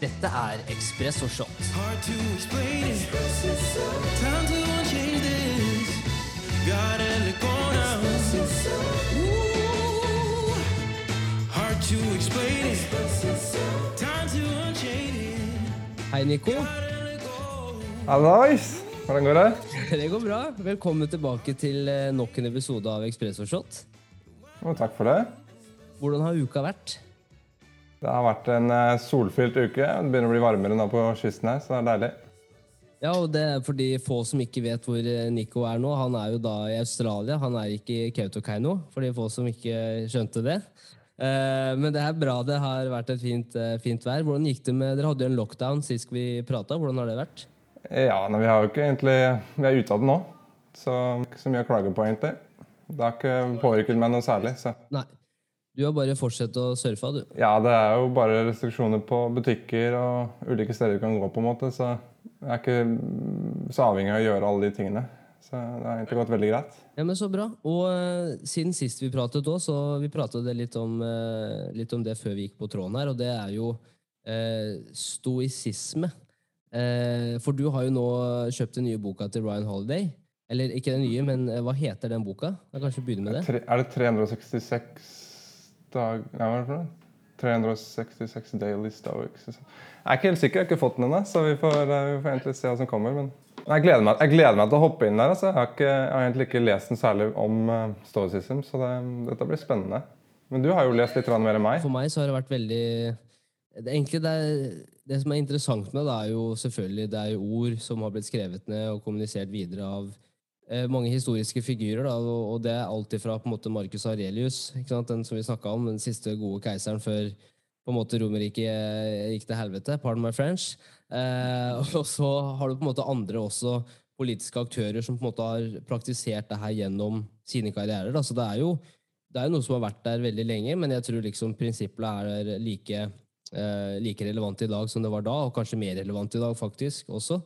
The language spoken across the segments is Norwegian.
Dette er Espresso Shot. Hei, Nico. Hallois! Hvordan går det? Det går bra. Velkommen tilbake til eh, nok en episode av Espresso Shot. Oh, takk for det. Hvordan har uka vært? Det har vært en eh, solfylt uke. Det begynner å bli varmere nå på kysten her, så det er deilig. Ja, og det er for de få som ikke vet hvor eh, Nico er nå. Han er jo da i Australia, han er ikke i Kautokeino, for de få som ikke skjønte det. Eh, Men det er bra det har vært et fint, fint vær. Hvordan gikk det med Dere hadde jo en lockdown sist vi prata. Hvordan har det vært? Ja, men vi har jo ikke egentlig Vi er ute av det nå, så ikke så mye å klage på, egentlig. Det har ikke påvirket meg noe særlig. så... Nei. Du har bare fortsatt å surfe, du. Ja, det er jo bare restriksjoner på butikker og ulike steder du kan gå, på en måte, så jeg er ikke så avhengig av å gjøre alle de tingene. Så det har egentlig gått veldig greit. Ja, men Så bra. Og uh, siden sist vi pratet òg, så vi pratet litt om, uh, litt om det før vi gikk på tråden her, og det er jo uh, stoisisme. For du har jo nå kjøpt den nye boka til Ryan Holiday. Eller ikke den nye, men hva heter den boka? Jeg kanskje begynne med det? Er det 366 dag... Nei, hva er det for noe? 366 Daily Stoics. Jeg er ikke helt sikker, jeg har ikke fått den ennå, så vi får, eh, vi får egentlig se hva som kommer. Men jeg gleder meg, jeg gleder meg til å hoppe inn der. Altså. Jeg, har ikke, jeg har egentlig ikke lest den særlig om uh, stoicism, så det, dette blir spennende. Men du har jo lest litt mer enn meg. For meg så har det vært veldig det, egentlig det, det som er interessant med det, er jo selvfølgelig det er jo ord som har blitt skrevet ned og kommunisert videre av eh, mange historiske figurer. Da, og, det er alltid fra på en måte Marcus Aurelius, den som vi snakka om, den siste gode keiseren før på en måte Romerriket eh, gikk til helvete. Pardon my French. Eh, og så har du på en måte andre også politiske aktører som på en måte har praktisert det her gjennom sine karrierer. Da. Så det er jo det er noe som har vært der veldig lenge, men jeg tror liksom prinsippene er like, eh, like relevant i dag som det var da, og kanskje mer relevant i dag faktisk også.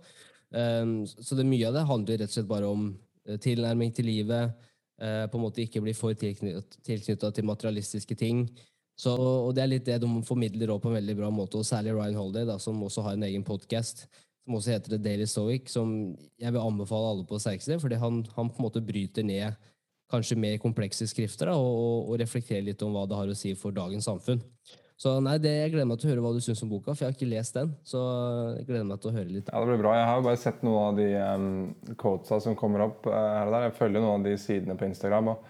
Så det, mye av det handler rett og slett bare om eh, tilnærming til livet, eh, på en måte ikke bli for tilknytta til materialistiske ting. Så, og det er litt det de formidler på en veldig bra måte, og særlig Ryan Holiday, da, som også har en egen podkast som også heter The Daily Stoic, som jeg vil anbefale alle på det sterkeste, fordi han, han på en måte bryter ned kanskje mer komplekse skrifter da, og, og reflekterer litt om hva det har å si for dagens samfunn. Så nei, det, Jeg gleder meg til å høre hva du syns om boka, for jeg har ikke lest den. så jeg gleder meg til å høre litt. Ja, Det blir bra. Jeg har jo bare sett noen av de um, quotesa som kommer opp uh, her og der. Jeg følger noen av de sidene på Instagram, og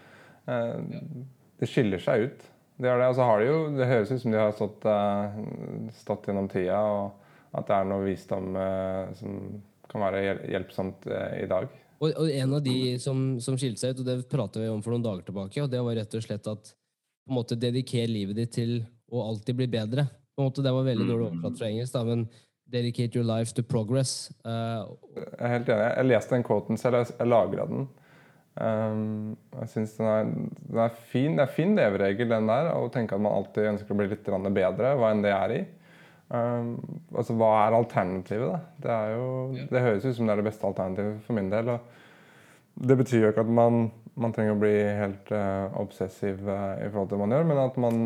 uh, det skiller seg ut. Det, det. Altså, har de jo, det høres ut som de har stått, uh, stått gjennom tida, og at det er noe visdom som kan være hjelpsomt i dag. Og, og, en av de som, som skilte seg ut, og det pratet vi om for noen dager tilbake, og det var rett og slett at på en måte dedikere livet ditt til å alltid bli bedre. På en måte Det var veldig dårlig oversatt fra engelsk, da, men dedicate your life to progress. Uh, jeg er helt enig. Jeg leste den quoten selv, jeg, jeg lagra den. Um, jeg synes den er, den er, fin. Det er fin leveregel, den der, å tenke at man alltid ønsker å bli litt bedre hva enn det er i. Um, altså, Hva er alternativet? da? Det, er jo, det høres ut som det er det beste alternativet for min del. og Det betyr jo ikke at man, man trenger å bli helt uh, obsessiv uh, i forhold til det man gjør, men at man,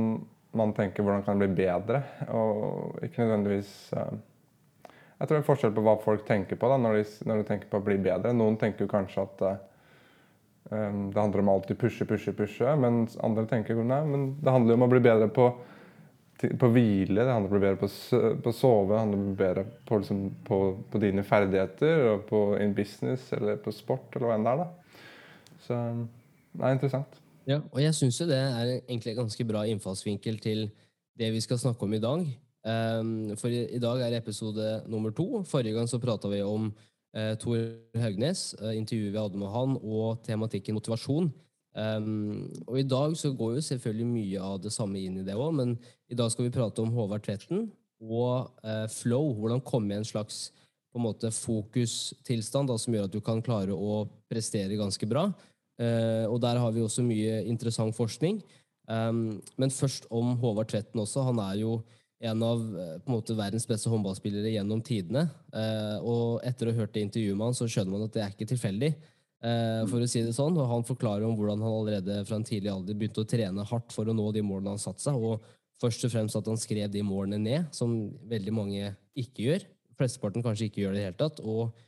man tenker hvordan kan det bli bedre, og ikke nødvendigvis uh, Jeg tror det er forskjell på hva folk tenker på da, når de, når de tenker på å bli bedre. Noen tenker kanskje at uh, det handler om alltid pushe, pushe, pushe, mens andre tenker nei, men det handler jo om å bli bedre på på hvile, det handler om å bli bedre på, på sove, det handler om å bli bedre på, liksom, på, på, dine ferdigheter, og på in business eller på sport, eller hva enn det er. da. Så det er interessant. Ja, og jeg syns jo det er egentlig en ganske bra innfallsvinkel til det vi skal snakke om i dag. Um, for i, dag er episode nummer to. Forrige gang så prata vi om uh, Tor Haugnes, uh, intervjuet vi hadde med han, og tematikken motivasjon. Um, og I dag så går jo selvfølgelig mye av det samme inn i det òg, men i dag skal vi prate om Håvard Tvetten og uh, flow. Hvordan komme i en slags på en måte fokustilstand da, som gjør at du kan klare å prestere ganske bra. Uh, og Der har vi også mye interessant forskning. Um, men først om Håvard Tvetten også. Han er jo en av eh, på en måte verdens beste håndballspillere gjennom tidene. Uh, og etter å ha hørt det intervjuet med han, så skjønner man at det er ikke tilfeldig. Eh, for å si det sånn. Og han forklarer om hvordan han allerede fra en tidlig alder begynte å trene hardt for å nå de målene han satte seg, og først og fremst at han skrev de målene ned, som veldig mange ikke gjør. Flesteparten kanskje ikke gjør det i det hele tatt. Og,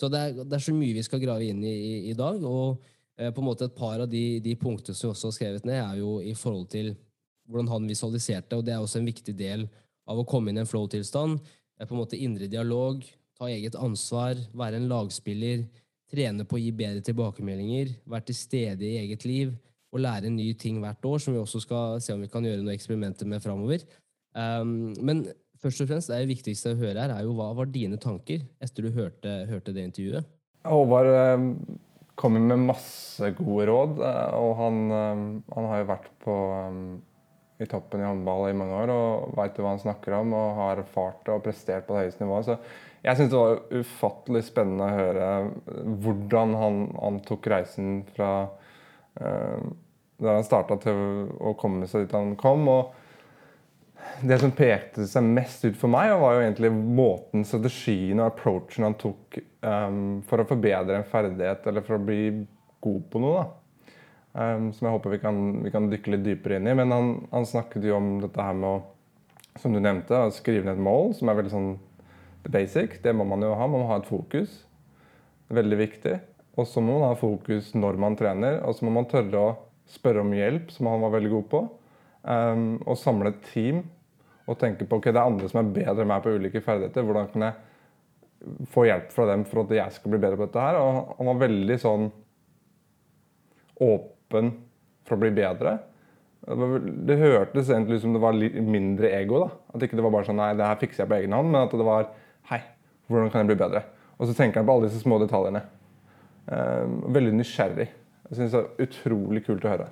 så det er, det er, så mye vi skal grave inn i i, i dag. og eh, på en måte Et par av de, de punktene som vi også har skrevet ned, er jo i forhold til hvordan han visualiserte, og det er også en viktig del av å komme inn i en flow-tilstand. På en måte indre dialog, ta eget ansvar, være en lagspiller, trene på å gi bedre tilbakemeldinger, være til stede i eget liv og lære nye ting hvert år, som vi også skal se om vi kan gjøre noen eksperimenter med framover. Um, men først og fremst, det viktigste å høre her, er jo hva var dine tanker etter du hørte, hørte det intervjuet? Håvard um, kommer med masse gode råd, eh, og han, um, han har jo vært på um, i toppen i håndball i mange år og veit hva han snakker om og har erfart og prestert på det høyeste nivået. Så jeg syns det var ufattelig spennende å høre hvordan han, han tok reisen fra uh, da han starta til å komme seg dit han kom. og det som pekte seg mest ut for meg, var jo egentlig måten, strategien og approachen han tok um, for å forbedre en ferdighet eller for å bli god på noe. da. Um, som jeg håper vi kan, vi kan, dykke litt dypere inn i. Men han, han, snakket jo om dette her med å, som du nevnte, å skrive ned et mål, som er veldig sånn basic. Det må man jo ha. Man må ha et fokus. Veldig viktig. Og så må man ha fokus når man trener, og så må man tørre å spørre om hjelp, som han var veldig god på. Um, og samle et team og tenke på ok, det er andre som er bedre enn meg på ulike ferdigheter. Hvordan kan jeg få hjelp fra dem for at jeg skal bli bedre på dette her? Og han var veldig sånn åpen for å bli bedre. Det hørtes egentlig ut som det var mindre ego. da. At ikke det var bare sånn Nei, det her fikser jeg på egen hånd. Men at det var Hei, hvordan kan jeg bli bedre? Og så tenker han på alle disse små detaljene. Um, veldig nysgjerrig. Jeg synes det er utrolig kult å høre.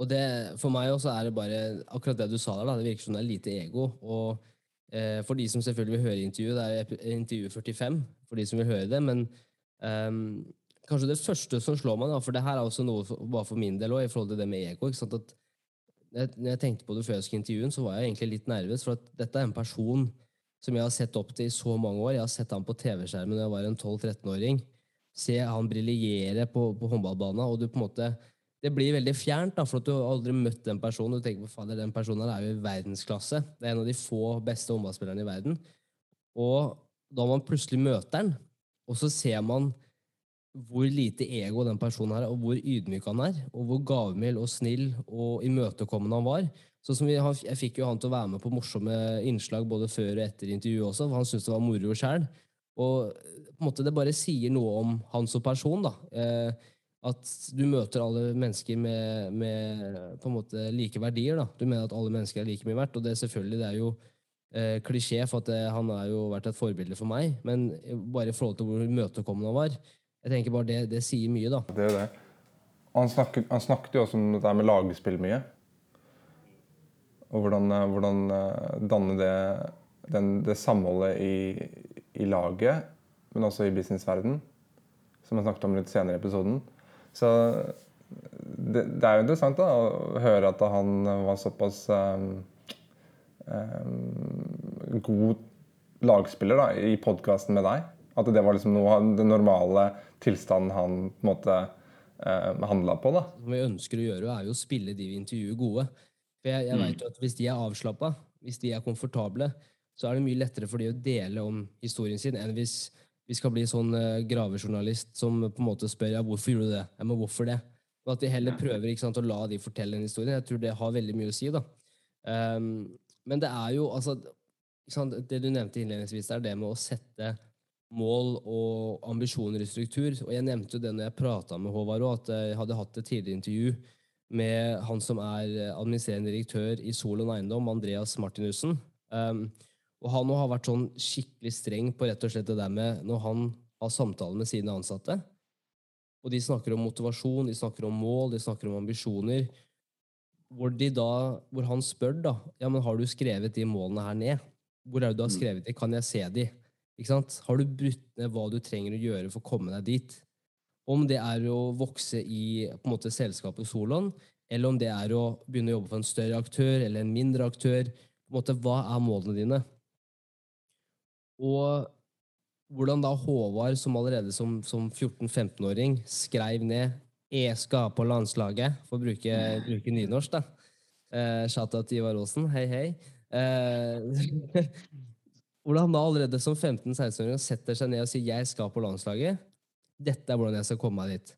Og det, For meg også er det bare akkurat det du sa der. da, Det virker som det er lite ego. og eh, For de som selvfølgelig vil høre intervjuet, det er intervju 45 for de som vil høre det. Men um, kanskje det første som slår meg, da, for det her er også noe for, bare for min del også, i forhold til det med ego. ikke sant, at når jeg tenkte på det før jeg skulle intervjue så var jeg egentlig litt nervøs. For at dette er en person som jeg har sett opp til i så mange år. Jeg har sett ham på TV-skjermen da jeg var en 12-13-åring. Se han briljere på, på håndballbanen, og du på en måte det blir veldig fjernt, da, for at du har aldri møtt den personen. Du tenker på, fader, den personen er jo i verdensklasse. Det er en av de få beste håndballspillerne i verden. Og da man plutselig møter den, og så ser man hvor lite ego den personen er, og hvor ydmyk han er, og hvor gavmild og snill og imøtekommende han var. Sånn vi, jeg fikk jo han til å være med på morsomme innslag både før og etter intervjuet også, for han syntes det var moro sjæl. Og på en måte det bare sier noe om han som person. da. Eh, at du møter alle mennesker med, med, på en måte like verdier. da. Du mener at alle mennesker er like mye verdt, og det selvfølgelig det er jo eh, klisjé, for at det, han har jo vært et forbilde for meg, men bare i forhold til hvor imøtekommende han var, jeg tenker bare det, det sier mye, da. Det er det. Han snakket, han snakket jo også om dette med lagspill mye. Og hvordan, eh, hvordan eh, danne det, den, det samholdet i, i, laget, men også i businessverden. Som jeg snakket om litt senere i episoden. Så det, det er jo interessant da, å høre at han var såpass um, um, god lagspiller da, i podkasten med deg. At det var liksom noe, den normale tilstanden han på en måte eh, handla på. da. Det vi ønsker å gjøre, er jo å spille de vi intervjuer, gode. For jeg, jeg mm. vet jo at Hvis de er avslappa, hvis de er komfortable, så er det mye lettere for de å dele om historien sin enn hvis vi skal bli sånn uh, gravejournalist som på en måte spør ja, hvorfor gjorde du det. Ja, men hvorfor det? Og at de heller prøver ikke sant, å la de fortelle en historie. Jeg tror det har veldig mye å si. da. Um, men det er jo altså Det du nevnte innledningsvis, er det med å sette mål og ambisjoner i struktur. Og jeg nevnte jo det når jeg prata med Håvard òg, at jeg hadde hatt et tidligere intervju med han som er administrerende direktør i Solon Eiendom, Andreas Martinussen. Um, og han har vært sånn skikkelig streng på rett og slett det der med når han har samtaler med sine ansatte. Og de snakker om motivasjon, de snakker om mål, de snakker om ambisjoner. Hvor, de da, hvor han spør da, ja, men har du skrevet de målene her ned. Hvor er det du har mm. skrevet de? Kan jeg se de? Ikke sant? Har du brutt ned hva du trenger å gjøre for å komme deg dit? Om det er å vokse i på en måte, selskapet Solon, eller om det er å begynne å jobbe for en større aktør eller en mindre aktør. på en måte, Hva er målene dine? Og hvordan da Håvard, som allerede som, som 14-15-åring skrev ned 'Jeg skal på landslaget', for å bruke, bruke nynorsk, da. Eh, Shout-out til Ivar Aasen. Hei, hei. Eh, hvordan han da allerede som 15-16-åring setter seg ned og sier 'jeg skal på landslaget'. Dette er hvordan jeg skal komme meg dit.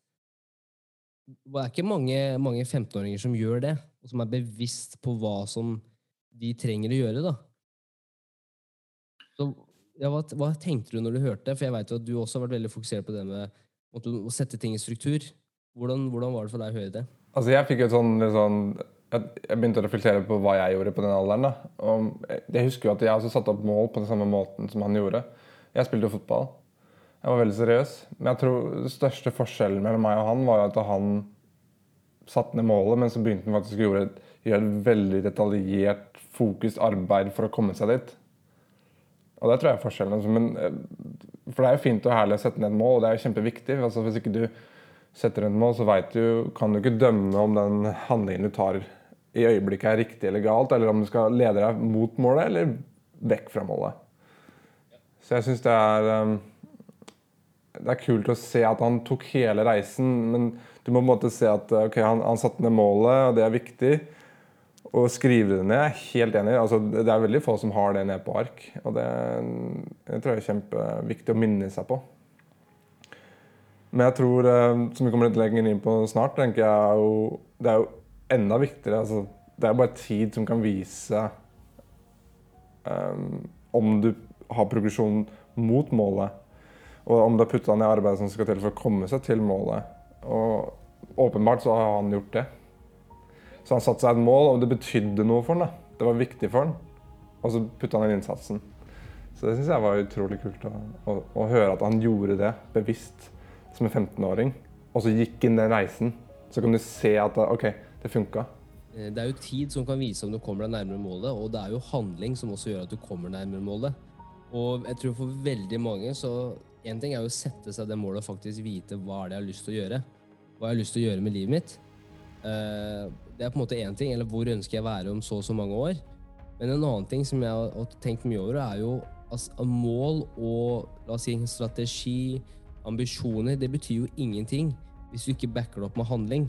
Det er ikke mange, mange 15-åringer som gjør det, og som er bevisst på hva som de trenger å gjøre. da. Så, ja, hva, hva tenkte du når du hørte det? For jeg vet jo at du også har vært veldig fokusert på det med å sette ting i struktur. Hvordan, hvordan var det for deg å høre det? Altså jeg fikk jo et sånn, sånn jeg, begynte å reflektere på hva jeg gjorde på den alderen. da. Og jeg, jeg husker jo at jeg også satte opp mål på den samme måten som han gjorde. Jeg spilte jo fotball. Jeg var veldig seriøs. Men jeg tror den største forskjellen mellom meg og han var at han satte ned målet, men så begynte han faktisk å gjøre et, gjøre et veldig detaljert, fokus arbeid for å komme seg dit. Og det tror jeg forskjellen. Altså. Men, eh, for det er jo fint og herlig å sette ned et mål, og det er jo kjempeviktig. Altså, hvis ikke du setter ned et mål, så du, kan du ikke dømme om den handlingen du tar i øyeblikket er riktig eller galt, eller om du skal lede deg mot målet eller vekk fra målet. Så jeg syns det er um, det er kult å se at han tok hele reisen, men du må på en måte se at okay, han, han satte ned målet, og det er viktig. Å skrive det ned er helt enig. Altså, det er veldig få som har det ned på ark. Og det, det tror jeg er kjempeviktig å minne seg på. Men jeg tror, eh, som vi kommer litt lenger inn på snart, tenker jeg jo, det er jo enda viktigere. Altså, det er bare tid som kan vise um, om du har progresjon mot målet. Og om du har putta ned arbeidet som skal til for å komme seg til målet. Og åpenbart så har han gjort det. Så han satte seg et mål, og det betydde noe for han. da. Det var viktig for han. Og så putta han inn innsatsen. Så det syns jeg var utrolig kult å, å, å, høre at han gjorde det bevisst som en 15-åring. Og så gikk inn den reisen. Så kan du se at OK, det funka. Eh, Det er jo tid som kan vise om du kommer deg nærmere målet, og det er jo handling som også gjør at du kommer nærmere målet. Og jeg tror for veldig mange så En ting er jo å sette seg det målet og faktisk vite hva er det jeg har lyst til å gjøre. Hva jeg har lyst til å gjøre med livet mitt. Det er på en måte én ting, eller hvor ønsker jeg å være om så og så mange år. Men en annen ting som jeg har tenkt mye over, er jo altså, mål og la oss si strategi, ambisjoner, det betyr jo ingenting hvis du ikke backer det opp med handling.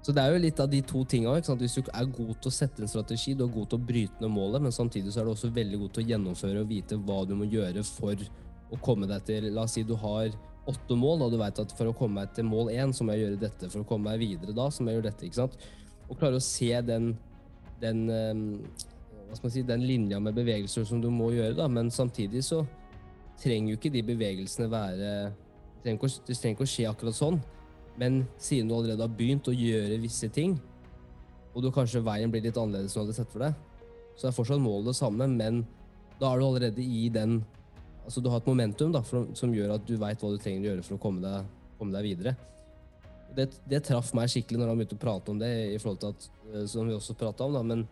Så det er jo litt av de to tinga. Hvis du er god til å sette en strategi, du er god til å bryte ned målet, men samtidig så er du også veldig god til å gjennomføre og vite hva du må gjøre for å komme deg til La oss si du har åtte mål, og du vet at for å komme meg til mål én, så må jeg gjøre dette. For å komme meg videre da, så må jeg gjøre dette. ikke sant? Og klare å se den, den ehm, hva skal man si, den linja med bevegelser som du må gjøre, da, men samtidig så trenger jo ikke de bevegelsene være Det trenger ikke, det trenger ikke å skje akkurat sånn. Men siden du allerede har begynt å gjøre visse ting, og du kanskje veien blir litt annerledes enn du hadde sett for deg, så er fortsatt målet det samme, men da er du allerede i den Altså du har et momentum da, for, som gjør at du veit hva du trenger å gjøre for å komme deg, komme deg videre. Det, det traff meg skikkelig når han begynte å prate om det, i forhold til at, eh, som vi også prata om, da, men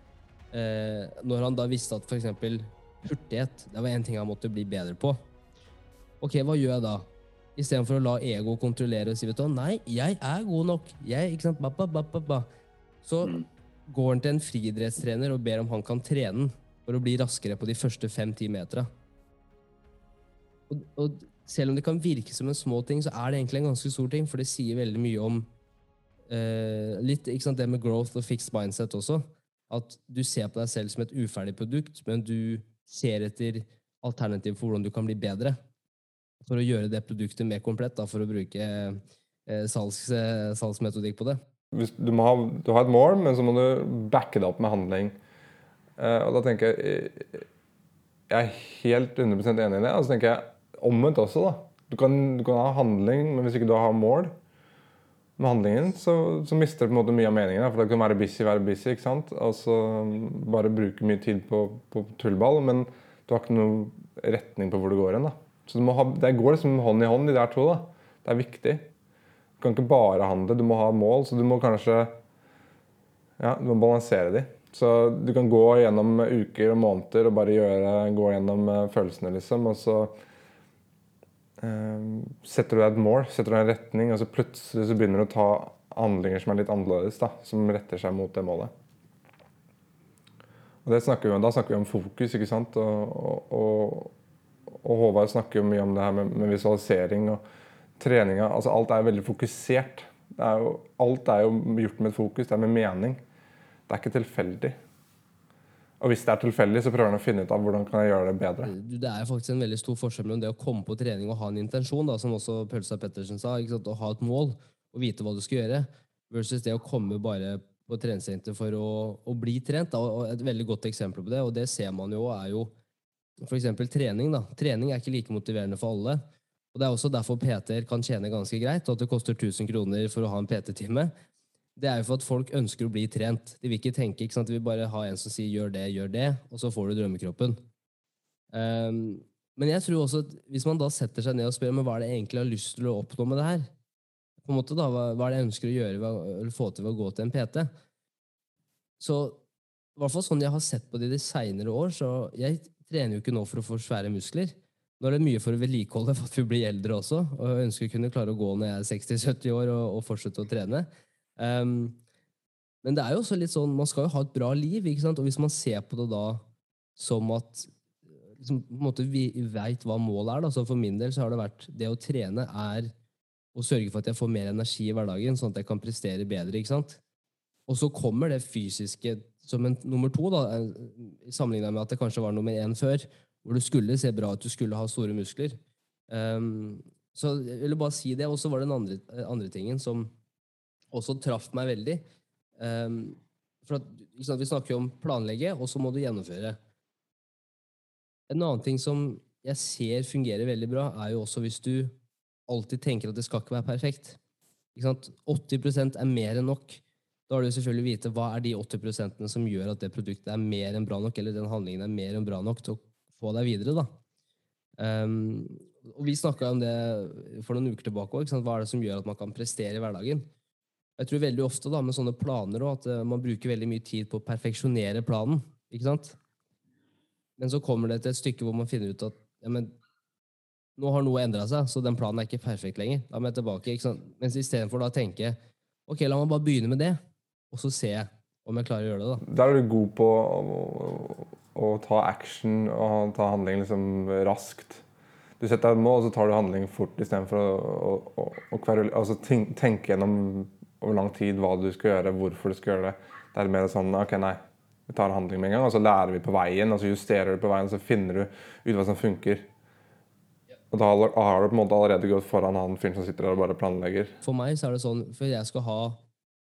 eh, når han da visste at f.eks. hurtighet det var en ting han måtte bli bedre på. Ok, hva gjør jeg da? Istedenfor å la ego kontrollere og si vet du, nei, jeg er god nok. Jeg, ikke sant, ba, ba, ba, ba. Så går han til en friidrettstrener og ber om han kan trene den for å bli raskere på de første fem-ti metera. Og, og selv om det kan virke som en små ting, så er det egentlig en ganske stor ting, for det sier veldig mye om eh, litt ikke sant, det med growth og fixed mindset også. At du ser på deg selv som et uferdig produkt, men du ser etter alternativ for hvordan du kan bli bedre. For å gjøre det produktet mer komplett, da, for å bruke eh, salgs, eh, salgsmetodikk på det. Du, ha, du har et mål, men så må du backe det opp med handling. Eh, og da tenker jeg eh, Jeg er helt 100% enig i det. Og så tenker jeg omvendt også, da. Du kan, du kan ha handling, men hvis ikke du har mål med handlingen, så, så mister det på en måte mye av meningen. Da. For da kan være busy, være busy, ikke sant. Og så bare bruke mye tid på, på tullball, men du har ikke noen retning på hvor du går hen. Så ha, det går liksom hånd i hånd, de der to. da. Det er viktig. Du kan ikke bare handle, du må ha mål, så du må kanskje ja, du må balansere de. Så du kan gå gjennom uker og måneder og bare gjøre, gå gjennom eh, følelsene, liksom. Og så setter du deg et mål, setter du deg en retning, og så plutselig så begynner du å ta handlinger som er litt annerledes, da, som retter seg mot det målet. Og det snakker vi om, Da snakker vi om fokus, ikke sant. Og, og, og, Håvard snakker jo mye om det her med, med visualisering og treninga. Altså alt er veldig fokusert. Er jo, alt er jo gjort med et fokus, det er med mening. Det er ikke tilfeldig. Og hvis det er tilfeldig, så prøver han å finne ut av hvordan kan jeg gjøre det bedre. Det er faktisk en veldig stor forskjell mellom det å komme på trening og ha en intensjon, da, som også Pølsa Pettersen sa, å ha et mål og vite hva du skal gjøre, versus det å komme bare på treningssenter for å, å bli trent. Da. Og et veldig godt eksempel på det, og det ser man jo, er jo eksempel trening. da. Trening er ikke like motiverende for alle. Og Det er også derfor PT-er kan tjene ganske greit, og at det koster 1000 kroner for å ha en PT-time det er jo for at folk ønsker å bli trent. De vil ikke tenke, ikke sant? de vil bare ha en som sier 'gjør det, gjør det', og så får du drømmekroppen. Um, men jeg tror også at hvis man da setter seg ned og spør men hva er det egentlig har lyst til å oppnå med det her, på en måte da, hva, hva er det jeg ønsker å gjøre eller få til ved å gå til en PT, så i hvert fall sånn jeg har sett på det de seinere år, så jeg trener jo ikke nå for å få svære muskler. Nå er det mye for å vedlikeholde for at vi blir eldre også, og jeg ønsker å kunne klare å gå når jeg er 60-70 år og, og fortsette å trene. Um, men det er jo også litt sånn, man skal jo ha et bra liv, ikke sant? og hvis man ser på det da som at liksom, på en måte vi veit hva målet er, da. så for min del så har det vært det å trene er å sørge for at jeg får mer energi i hverdagen, sånn at jeg kan prestere bedre. ikke sant? Og så kommer det fysiske som en nummer to, da, sammenligna med at det kanskje var nummer én før, hvor du skulle se bra ut, du skulle ha store muskler. Um, så jeg ville bare si det. Og så var det den andre, andre tingen som også traff meg veldig. Um, for at, sant, Vi snakker jo om planlegge, og så må du gjennomføre. En annen ting som jeg ser fungerer veldig bra, er jo også hvis du alltid tenker at det skal ikke være perfekt. Ikke sant? 80% er mer enn nok. Da har du selvfølgelig vite hva er de 80% som gjør at det produktet er mer enn bra nok, eller den handlingen er mer enn bra nok til å få deg videre. da. Um, og Vi snakka om det for noen uker tilbake òg. Hva er det som gjør at man kan prestere i hverdagen? Jeg tror veldig ofte da, med sånne planer også, at eh, man bruker veldig mye tid på å perfeksjonere planen. ikke sant? Men så kommer det til et stykke hvor man finner ut at ja, men, nå har noe endra seg, så den planen er ikke perfekt lenger. Da må jeg tilbake. ikke sant? Mens istedenfor da tenke ok, la meg bare begynne med det, og så se om jeg klarer å gjøre det. da. Der er du god på å, å, å ta action og ta handling liksom raskt. Du setter deg et mål, og så tar du handling fort istedenfor å, å, å, å altså, tenke gjennom over lang tid hva du skal gjøre, hvorfor du skal gjøre det. Det er mer sånn ok, nei, vi tar handling med en gang, og så lærer vi på veien, og så justerer du på veien, og så finner du ut hva som funker. Og da har du på en måte allerede gått foran han fyren som sitter der og bare planlegger. For meg så er det sånn, for jeg skal ha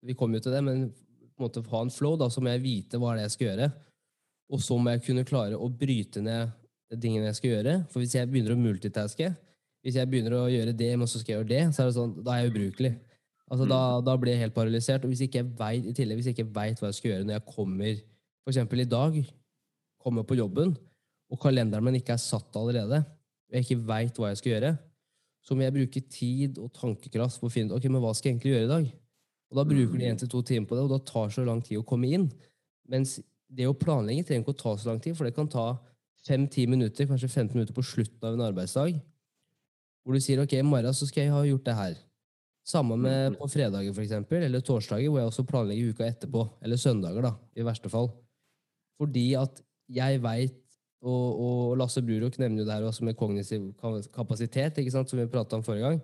Vi kommer jo til det, men på en måte ha en flow, da, så må jeg vite hva det er jeg skal gjøre. Og så må jeg kunne klare å bryte ned tingene jeg skal gjøre. For hvis jeg begynner å multitaske, hvis jeg begynner å gjøre det, men så skal jeg gjøre det, så er det sånn, da er jeg ubrukelig. Altså, da, mm. da, blir jeg helt paralysert. Og hvis ikke jeg vet, i tillegg, hvis jeg ikke veit hva jeg skal gjøre når jeg kommer f.eks. i dag, kommer på jobben, og kalenderen min ikke er satt allerede, og jeg ikke veit hva jeg skal gjøre, så må jeg bruke tid og tankekraft på å finne ut ok, men hva skal jeg egentlig gjøre i dag. Og Da bruker du én til to timer på det, og da tar det så lang tid å komme inn. Mens det å planlegge trenger ikke å ta så lang tid, for det kan ta fem-ti minutter, kanskje 15 minutter på slutten av en arbeidsdag, hvor du sier ok, i morgen så skal jeg ha gjort det her. Samme med mm. på fredager, for eksempel, eller torsdager, hvor jeg også planlegger uka etterpå. Eller søndager, da, i verste fall. Fordi at jeg veit, og, og, Lasse Brurok nevner jo det her også med kognitiv kapasitet, ikke sant, som vi prata om forrige gang,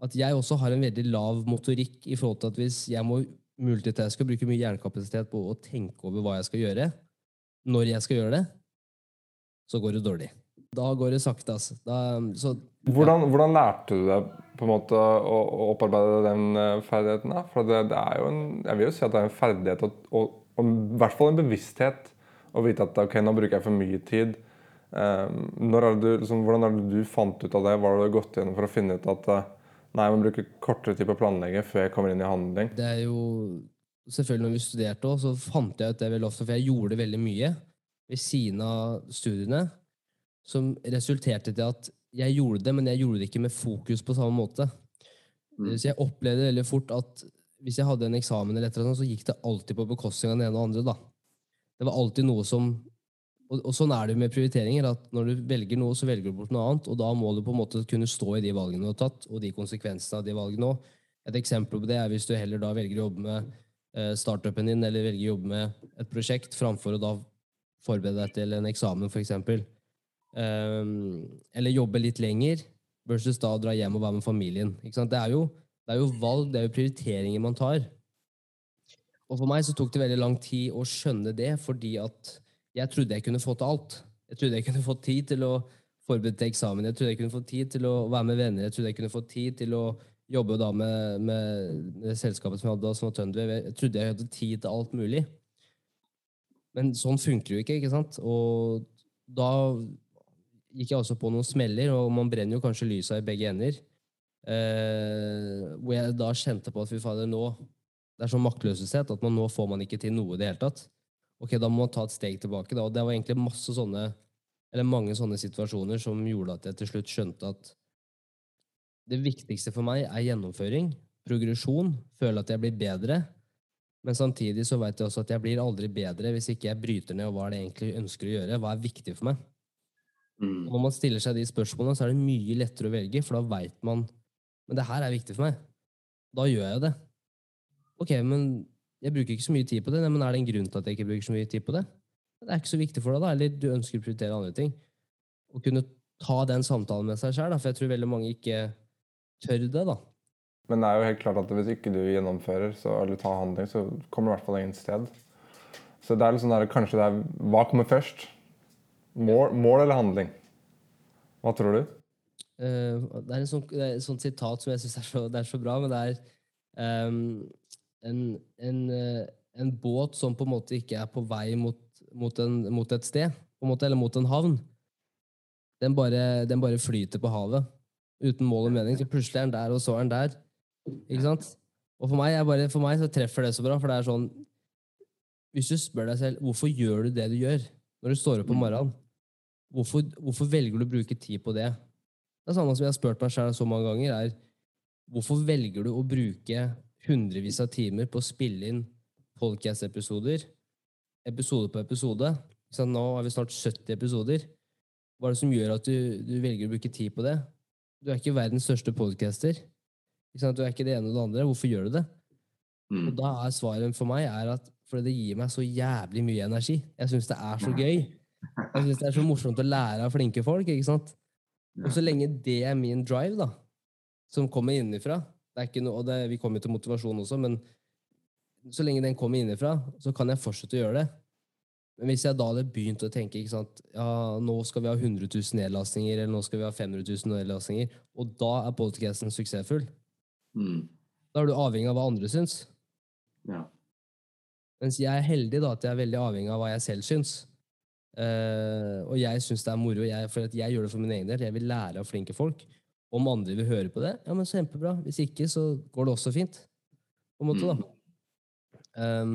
at jeg også har en veldig lav motorikk i forhold til at hvis jeg må multitaske og bruke mye hjernekapasitet på å tenke over hva jeg skal gjøre, når jeg skal gjøre det, så går det dårlig. Da går det sakte, altså. Da, så, hvordan, hvordan lærte du deg på en måte å, å opparbeide den eh, ferdigheten? Da? For det, det, er jo en, jeg vil jo si at det er en ferdighet og, og, og i hvert fall en bevissthet å vite at ok, nå bruker jeg for mye tid. Um, er du, liksom, hvordan er det du fant ut av det? Hva har du gått gjennom for å finne ut at uh, nei, man bruker kortere tid på å planlegge før jeg kommer inn i handling? Det er jo selvfølgelig Når vi studerte òg, så fant jeg ut det veldig ofte, for jeg gjorde veldig mye ved siden av studiene, som resulterte til at jeg gjorde det, men jeg gjorde det ikke med fokus på samme måte. Mm. Så jeg opplevde veldig fort at hvis jeg hadde en eksamen, eller etter, så gikk det alltid på bekostning av den ene og andre. da. Det var alltid noe som og, og, sånn er det med prioriteringer. at Når du velger noe, så velger du bort noe annet. Og da må du på en måte kunne stå i de valgene du har tatt, og de konsekvensene av de valgene òg. Et eksempel på det er hvis du heller da velger å jobbe med eh, startupen din, eller velger å jobbe med et prosjekt, framfor å da forberede deg til en eksamen, f.eks. Um, eller jobbe litt lenger, versus da å dra hjem og være med familien. Det er, jo, det, er jo, valg, det er jo prioriteringer man tar. og for meg så tok det veldig lang tid å skjønne det, fordi at jeg trodde jeg kunne få til alt. Jeg trodde jeg kunne få tid til å forberede til eksamen, jeg trodde jeg kunne få tid til å være med venner, jeg trodde jeg kunne få tid til å jobbe da med, med, med selskapet som jeg hadde da, som var Tønder. Jeg trodde jeg hadde tid til alt mulig. Men sånn funker det jo ikke, ikke sant? Og da gikk jeg også på noen smeller, og man brenner jo kanskje lysa i begge ender. Eh, hvor jeg da kjente på at fy fader, nå Det er sånn maktløshet at man nå får man ikke til noe i det hele tatt. Ok, da må man ta et steg tilbake. Da. Og det var egentlig masse sånne, eller mange sånne situasjoner som gjorde at jeg til slutt skjønte at det viktigste for meg er gjennomføring, progresjon, føle at jeg blir bedre. Men samtidig så vet jeg også at jeg blir aldri bedre hvis ikke jeg bryter ned og hva er det egentlig ønsker å gjøre. Hva er viktig for meg? Mm. Når man stiller seg de spørsmålene, så er det mye lettere å velge, for da veit man Men det her er viktig for meg. Da gjør jeg det. Ok, men jeg bruker ikke så mye tid på det. Nei, men er det en grunn til at jeg ikke bruker så mye tid på det? Det er ikke så viktig for deg, da. Eller du ønsker å prioritere andre ting. Å kunne ta den samtalen med seg sjøl, for jeg tror veldig mange ikke tør det, da. Men det er jo helt klart at hvis ikke du gjennomfører så, eller tar handling, så kommer du i hvert fall ingen sted. Så det er litt sånn der, kanskje det er Hva kommer først? Mål, mål eller handling? Hva tror du? Uh, det er en sånn, et sånt sitat som jeg syns er, så- er så bra, men det er um, en, en, uh, en båt som på en måte ikke er på vei mot, mot, en, mot et sted, på en måte, eller mot en havn. Den bare, den bare flyter på havet uten mål og mening. Så plutselig er den der, og så er den der. Ikke sant? Og for meg, bare, for meg så treffer det så bra, for det er sånn Hvis du spør deg selv hvorfor gjør du det du gjør når du står opp om morgenen, hvorfor, hvorfor velger du å bruke tid på det? Det er samme som jeg har spurt meg sjøl så mange ganger, er hvorfor velger du å bruke hundrevis av timer på å spille inn podcast-episoder, episode på episode? Så nå har vi snart 70 episoder. Hva er det som gjør at du, du velger å bruke tid på det? Du er ikke verdens største podcaster. Du er ikke det ene og det andre. Hvorfor gjør du det? Mm. Og da er svaret for meg er at fordi det gir meg så jævlig mye energi. Jeg syns det er så gøy. Jeg syns det er så morsomt å lære av flinke folk. ikke sant? Og så lenge det er min drive, da, som kommer innenfra er noe, og det, Vi kommer til motivasjon også, men så lenge den kommer innenfra, så kan jeg fortsette å gjøre det. Men hvis jeg da hadde begynt å tenke ikke sant, ja, nå skal vi ha 100 000 nedlastninger, eller nå skal vi ha 500 000 nedlastninger, og da er podcasten suksessfull, Mm. da er du avhengig av hva andre syns. Ja. Mens jeg er heldig da, at jeg er veldig avhengig av hva jeg selv syns. Eh, og jeg syns det er moro, jeg, for at jeg gjør det for min egen del. Jeg vil lære av flinke folk. Om andre vil høre på det, ja, men så kjempebra. Hvis ikke, så går det også fint. På en måte, da. Um,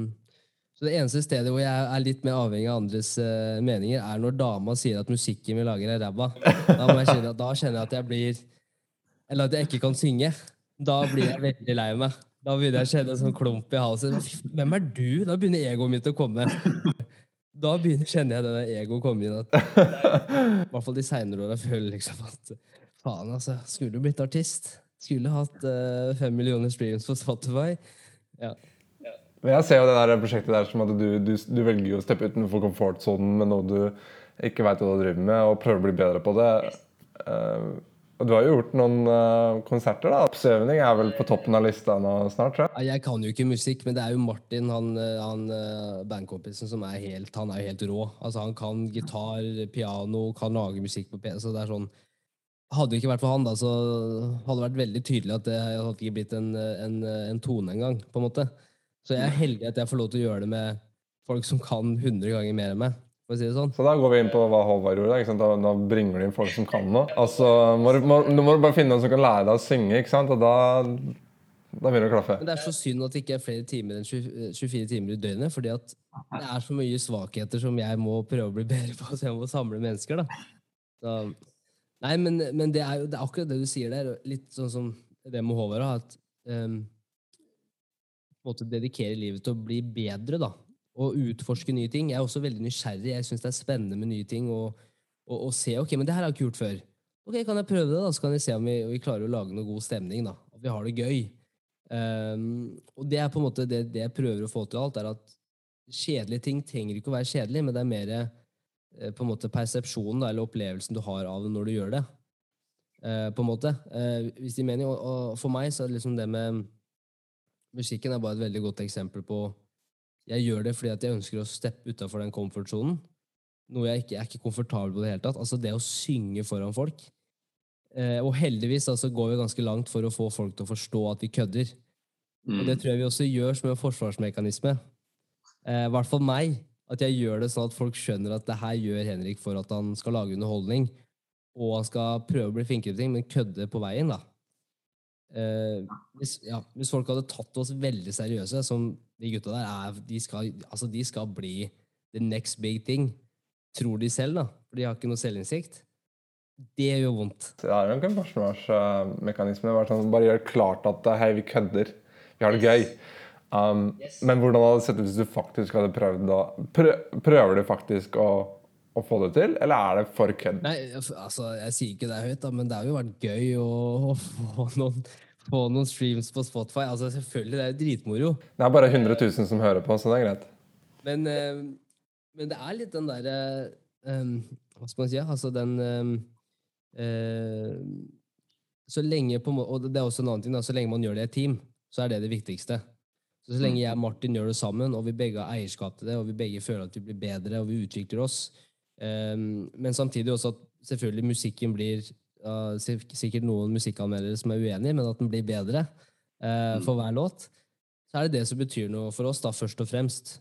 så det eneste stedet hvor jeg er litt mer avhengig av andres uh, meninger, er når dama sier at musikken vi lager, er ræva. Da, kjenne, da kjenner jeg at jeg blir Eller at jeg ikke kan synge. Da blir jeg veldig lei meg. Da begynner jeg å kjenne en sånn klump i halsen. Hvem er du? Da begynner egoet mitt å komme. Da begynner, kjenner jeg det egoet komme inn. At, I hvert fall de seinere åra føler jeg liksom at faen, altså. Skulle du blitt artist? Skulle hatt uh, fem millioner streams på Spotify. Ja. Men jeg ser jo det der prosjektet der som at du, du, du velger jo å steppe utenfor komfortsonen med noe du ikke veit hva du driver med, og prøver å bli bedre på det. Eh, og du har jo gjort noen uh, konserter, da. Oppsøvning er vel på toppen av lista nå snart, tror jeg. Jeg kan jo ikke musikk, men det er jo Martin, han, eh, han eh, bandkompisen, som er helt, han er jo helt rå. Altså, han kan gitar, piano, kan lage musikk på PC. Det er sånn Hadde det ikke vært for han, da, så hadde det vært veldig tydelig at det hadde ikke blitt en, en, en tone engang. på en måte. Så jeg er heldig at jeg får lov til å gjøre det med folk som kan 100 ganger mer enn meg. For å si det sånn. Så da går vi inn på hva Håvard gjorde. Da, da bringer du inn folk som kan noe. Altså, må, du- må, nå må du bare finne noen som kan lære deg å synge, ikke sant? og da, da begynner det å klaffe. Men det er så synd at det ikke er flere timer enn 20 24 timer i døgnet, fordi at det er så mye svakheter som jeg må prøve å bli bedre på, så jeg må samle mennesker, da. Så, nei, men, men det er jo det er akkurat det du sier der, litt sånn som det med Håvard, at um, på en måte dedikere livet til å bli bedre, da, og utforske nye ting. Jeg er også veldig nysgjerrig, jeg syns det er spennende med nye ting, og, og, og se, ok, men det her har jeg ikke gjort før. Ok, kan jeg prøve det, da, så kan vi se om vi, vi klarer å lage noe god stemning, da. At vi har det gøy. Um, og det er på en måte det, det jeg prøver å få til alt, er at kjedelige ting trenger ikke å være kjedelig, men det er mer eh, på en måte persepsjonen da, eller opplevelsen du har av det når du gjør det. Uh, på en måte. Uh, hvis de mener, og, og for meg så er det liksom det med Musikken er bare et veldig godt eksempel på Jeg gjør det fordi at jeg ønsker å steppe utafor den comfort-sonen. Noe jeg ikke jeg er ikke komfortabel på det hele tatt. Altså det å synge foran folk. Eh, og heldigvis altså, går vi ganske langt for å få folk til å forstå at vi kødder. Og det Mm. tror jeg vi også gjør som en forsvarsmekanisme. Eh, I hvert fall meg. At jeg gjør det sånn at folk skjønner at det her gjør Henrik for at han skal lage underholdning. Og han skal prøve å bli flinkere til ting, men kødde på veien, da. Eh, hvis, ja, hvis folk hadde tatt oss veldig seriøse, som de gutta der er De skal, altså de skal bli the next big thing. Tror de selv, da. For de har ikke noe selvinnsikt. Det gjør vondt. Det er nok en forsvarsmekanisme. Sånn, bare gjør klart at hei, vi kødder. Vi har det gøy. Um, Men hvordan hadde det sett ut hvis du faktisk hadde prøvd å Prøver du faktisk å, å få det til, eller er det for kødd? Nei, altså, jeg sier ikke det høyt, da, men det har jo vært gøy å, å få, noen, få noen streams på Spotify. Altså, selvfølgelig, det er jo dritmoro. Det er bare 100 000 som hører på, så det er greit. Men, eh, men det er litt den derre um, Hva skal man si? Altså den eh, uh, Så lenge på Og det er også en annen ting, da. Så lenge man gjør det i et team, så er det det viktigste. Så, så lenge jeg og Martin gjør det sammen, og vi begge har eierskap til det, og vi begge føler at vi blir bedre, og vi utvikler oss um, Men samtidig også at selvfølgelig musikken blir sik- Sikkert noen musikkanmeldere som er uenige, men at den blir bedre uh, for hver låt. Så er det det som betyr noe for oss, da, først og fremst.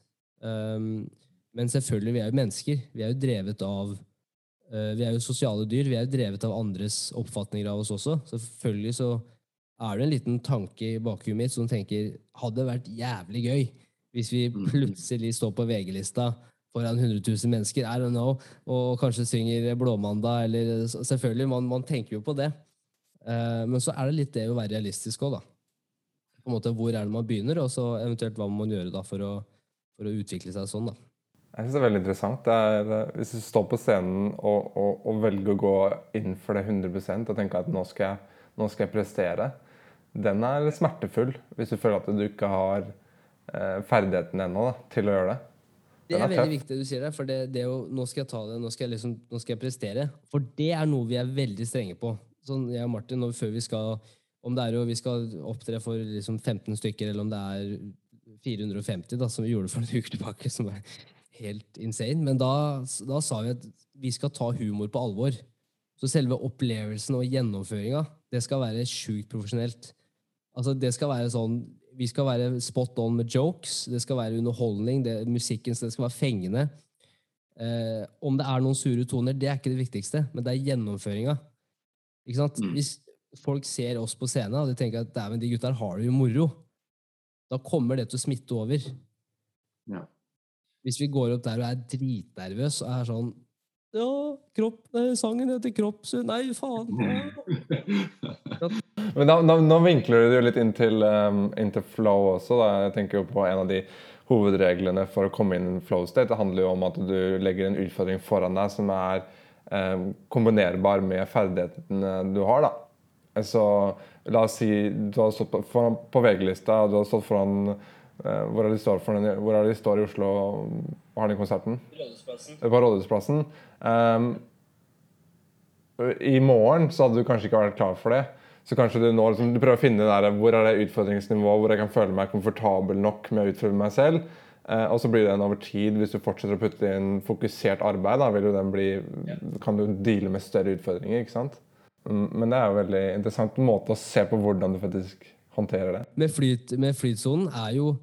Um, men selvfølgelig, vi er jo mennesker. Vi er jo drevet av uh, Vi er jo sosiale dyr. Vi er jo drevet av andres oppfatninger av oss også. Selvfølgelig så er det en liten tanke i bakhuet mitt som tenker hadde det vært jævlig gøy hvis vi Mhm. plutselig står på VG-lista foran 100 000 mennesker, I don't know, og kanskje synger Blåmandag, eller Selvfølgelig, man, man tenker jo på det. Uh, men så er det litt det å være realistisk òg, da. På en måte, Hvor er det man begynner, og så eventuelt hva må man gjøre da for å, for å utvikle seg sånn, da. Jeg synes det er veldig interessant. Det er, hvis du står på scenen og, og, og velger å gå inn for det 100 og tenker at nå skal, jeg, nå skal jeg prestere, den er smertefull hvis du føler at du ikke har eh, ferdigheten ennå til å gjøre det. Det er er veldig viktig det du sier der, for det, det å, nå skal jeg ta det, nå skal jeg, liksom, nå skal jeg prestere. For det er noe vi er veldig strenge på. Sånn, jeg og Martin, når, før vi skal Om det er jo vi skal opptre for liksom 15 stykker, eller om det er 450, da, som vi gjorde for en uke tilbake, som er helt insane. Men da, da sa vi at vi skal ta humor på alvor. Så selve opplevelsen og gjennomføringa, det skal være sjukt profesjonelt. Altså, det skal være sånn Vi skal være spot on med jokes, det skal være underholdning, det, musikken det skal være fengende. Eh, om det er noen sure toner, det er ikke det viktigste, men det er gjennomføringa. Ikke sant? Mm. Hvis folk ser oss på scenen og de tenker at dæven, de gutta her har det jo moro, da kommer det til å smitte over. Ja. Hvis vi går opp der og er dritnervøs og er sånn Ja, kropp, sangen heter Kroppsund Nei, faen! Ja. Men da, da, nå vinkler du det jo litt inn til, um, inn til flow også. Da. Jeg tenker jo på en av de hovedreglene for å komme inn i flow state. Det handler jo om at du legger en utfordring foran deg som er um, kombinerbar med ferdighetene du har. da. Så la oss si du har stått på, foran, på VG-lista, du har stått foran eh, hvor, er de står foran, hvor er de står i Oslo har den konserten? På Rådhusplassen. Um, I morgen så hadde du kanskje ikke vært klar for det. Så kanskje du nå liksom, du prøver å finne der, hvor er det utfordringsnivået, hvor jeg kan føle meg komfortabel nok med å utfordre meg selv. Eh, og så blir det en over tid, hvis du fortsetter å putte inn fokusert arbeid, da vil jo den bli, kan du deale med større utfordringer. ikke sant? Mm, Men det er jo en veldig interessant måte å se på hvordan du faktisk håndterer det. med, flyt, med flytsonen er jo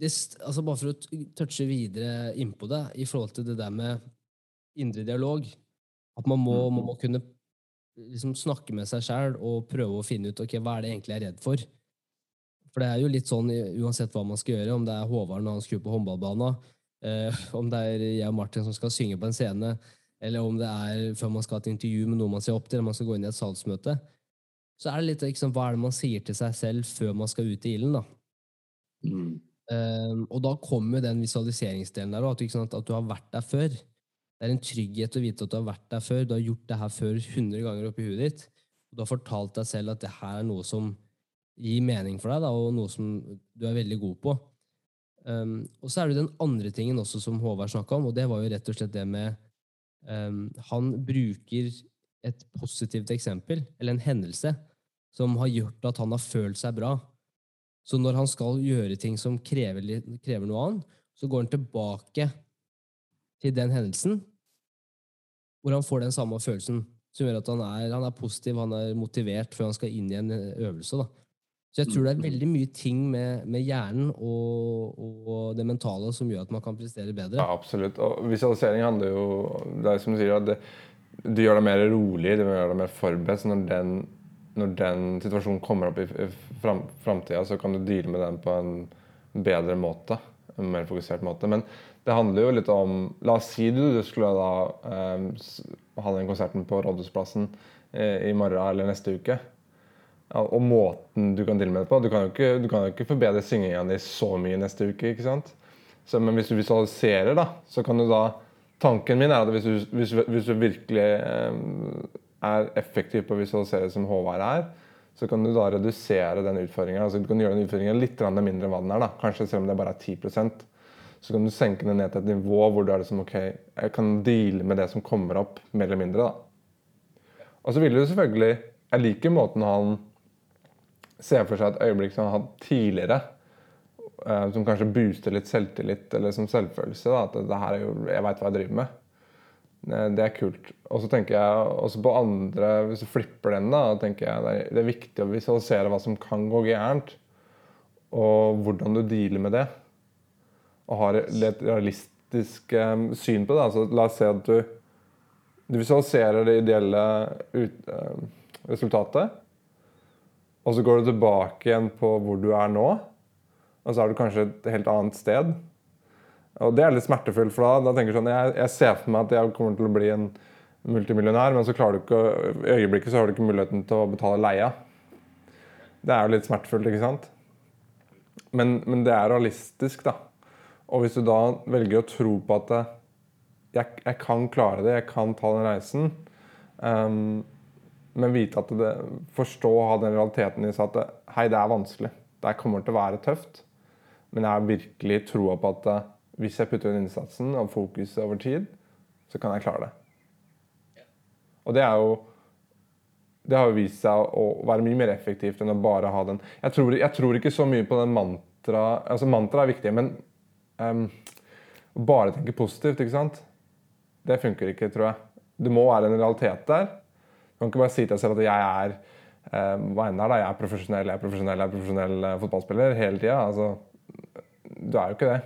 det, altså Bare for å touche videre innpå det, i forhold til det der med indre dialog At man må, man må kunne liksom snakke med seg sjæl og prøve å finne ut ok, hva er det egentlig jeg er redd for. For det er jo litt sånn uansett hva man skal gjøre, om det er Håvard når han skrur på håndballbanen, eh, om det er jeg og Martin som skal synge på en scene, eller om det er før man skal ha et intervju med noen man ser opp til, eller man skal gå inn i et salgsmøte, så er det litt liksom, hva er det man sier til seg selv før man skal ut i ilden. da. Mm. Eh, og da kommer den visualiseringsdelen der, òg, at, at du har vært der før. Det er en trygghet å vite at du har vært der før. Du har gjort det her før 100 ganger oppi huet ditt. Og du har fortalt deg selv at det her er noe som gir mening for deg, da, og noe som du er veldig god på. Um, og så er det den andre tingen også som Håvard snakka om, og det var jo rett og slett det med um, Han bruker et positivt eksempel, eller en hendelse, som har gjort at han har følt seg bra. Så når han skal gjøre ting som krever, krever noe annet, så går han tilbake til den hendelsen, hvor han får den samme følelsen, som gjør at han er, han er positiv, han er motivert før han skal inn i en eh, øvelse. da. Så jeg tror det er veldig mye ting med, med hjernen og, og det mentale som gjør at man kan prestere bedre. Ja, absolutt. Og visualisering handler jo Det er som du sier, at det, du gjør deg mer rolig, du gjør deg mer forberedt. Så når den, når den situasjonen kommer opp i i fram, framtida, så kan du deale med den på en bedre måte. En mer fokusert måte. Men det handler jo litt om La oss si du, du skulle da um, ha den konserten på Rådhusplassen eh, i morgen eller neste uke. Og måten du kan tilmelde på. Du kan jo ikke, kan jo ikke forbedre synginga di så mye neste uke. ikke sant? Så, men hvis du visualiserer, da, så kan du da Tanken min er at hvis du, hvis, hvis du virkelig um, er effektiv på å visualisere som Håvard er, så kan du da redusere den utfordringa. Altså, du kan gjøre den utfordringa litt mindre enn hva den er. da, Kanskje selv om det bare er 10 Så kan du senke det ned til et nivå hvor du er liksom, ok, jeg kan deale med det som kommer opp, mer eller mindre. da. Og så vil du selvfølgelig Jeg liker måten han ser for seg et øyeblikk som han har hatt tidligere, eh, som kanskje booster litt selvtillit eller som selvfølelse. Da, at det her er jo, jeg veit hva jeg driver med. Det, er kult. Og så tenker jeg også på andre Hvis du flipper den, da, tenker jeg det er viktig å visualisere hva som kan gå gærent, og hvordan du dealer med det. Og har et realistisk syn på det. Altså, la oss si at du, du visualiserer det ideelle ut, resultatet. Og så går du tilbake igjen på hvor du er nå, og så er du kanskje et helt annet sted. Og det er litt smertefullt, for da, da tenker du sånn jeg, jeg ser for meg at jeg kommer til å bli en multimillionær, men så klarer du ikke I øyeblikket så har du ikke muligheten til å betale leia. Det er jo litt smertefullt, ikke sant? Men, men det er realistisk, da. Og hvis du da velger å tro på at eh, jeg, jeg kan klare det, jeg kan ta den reisen, um, men vite at det, forstå og ha den realiteten i seg at det, hei, det er vanskelig. Det kommer til å være tøft. Men jeg har virkelig troa på at eh, hvis jeg putter inn innsatsen og fokuset over tid, så kan jeg klare det. Og det er jo det har jo vist seg å være mye mer effektivt enn å bare ha den Jeg tror, jeg tror ikke så mye på den mantra altså Mantra er viktig, men ehm, å bare tenke positivt, ikke sant? Det funker ikke, tror jeg. Det må være en realitet der. Du kan ikke bare si til deg selv at jeg er um, hva enn det er da, jeg er profesjonell, jeg er profesjonell, jeg er profesjonell eh, fotballspiller hele tida. Altså, du er jo ikke det.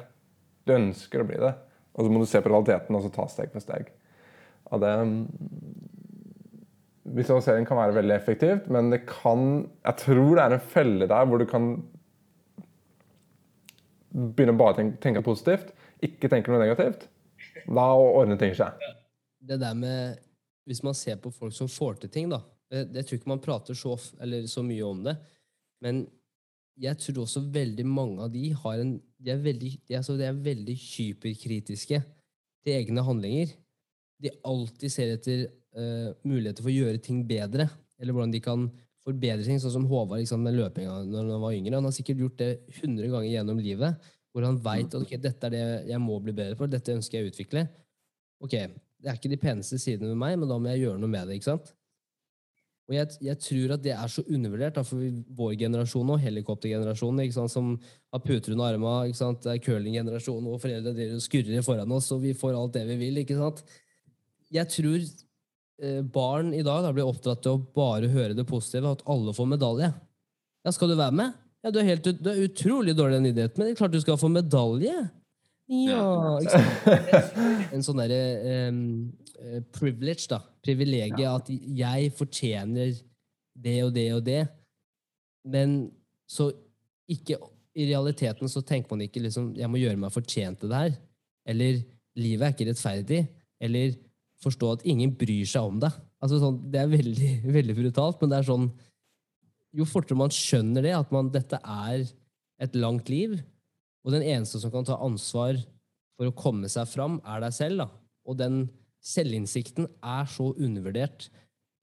Du ønsker å bli det. Og så må du se på realiteten og så ta steg for steg. Og det Visualisering kan være veldig effektivt, men det kan Jeg tror det er en felle der hvor du kan begynne å bare tenke, tenke positivt, ikke tenke noe negativt. Da ordner ting seg. det der med Hvis man ser på folk som får til ting, da det tror ikke man prater så, så mye om det. Men jeg tror også veldig mange av de har en De er veldig, de er, de er veldig hyperkritiske til egne handlinger. De alltid ser etter uh, muligheter for å gjøre ting bedre. Eller hvordan de kan forbedre ting, sånn som Håvard liksom, med løpinga når han var yngre. Han har sikkert gjort det 100 ganger gjennom livet, hvor han veit at okay, dette er det jeg må bli bedre på, dette ønsker jeg å utvikle. Ok, det er ikke de peneste sidene med meg, men da må jeg gjøre noe med det. ikke sant? Og jeg, jeg tror at det er så undervurdert, da, for vår generasjon og helikoptergenerasjonen, ikke sant, som har puter under armene, ikke sant, det er curlinggenerasjonen, og foreldre skurrer foran oss, og vi får alt det vi vil. ikke sant? Jeg tror barn i dag da, blir oppdratt til å bare høre det positive, at alle får medalje. Ja, skal du være med? Ja, du er, helt, du er utrolig dårlig i den idretten, men det er klart du skal få medalje. Ja, ikke sant? En sånn derre eh, privilege, da. Privilegiet at jeg fortjener det og det og det. Men så ikke I realiteten så tenker man ikke liksom jeg må gjøre meg fortjent til det her. Eller livet er ikke rettferdig. Eller forstå at ingen bryr seg om deg. Altså sånn, det er veldig, veldig brutalt, men det er sånn Jo fortere man skjønner det, at man, dette er et langt liv, og den eneste som kan ta ansvar for å komme seg fram, er deg selv. Da. Og den selvinnsikten er så undervurdert,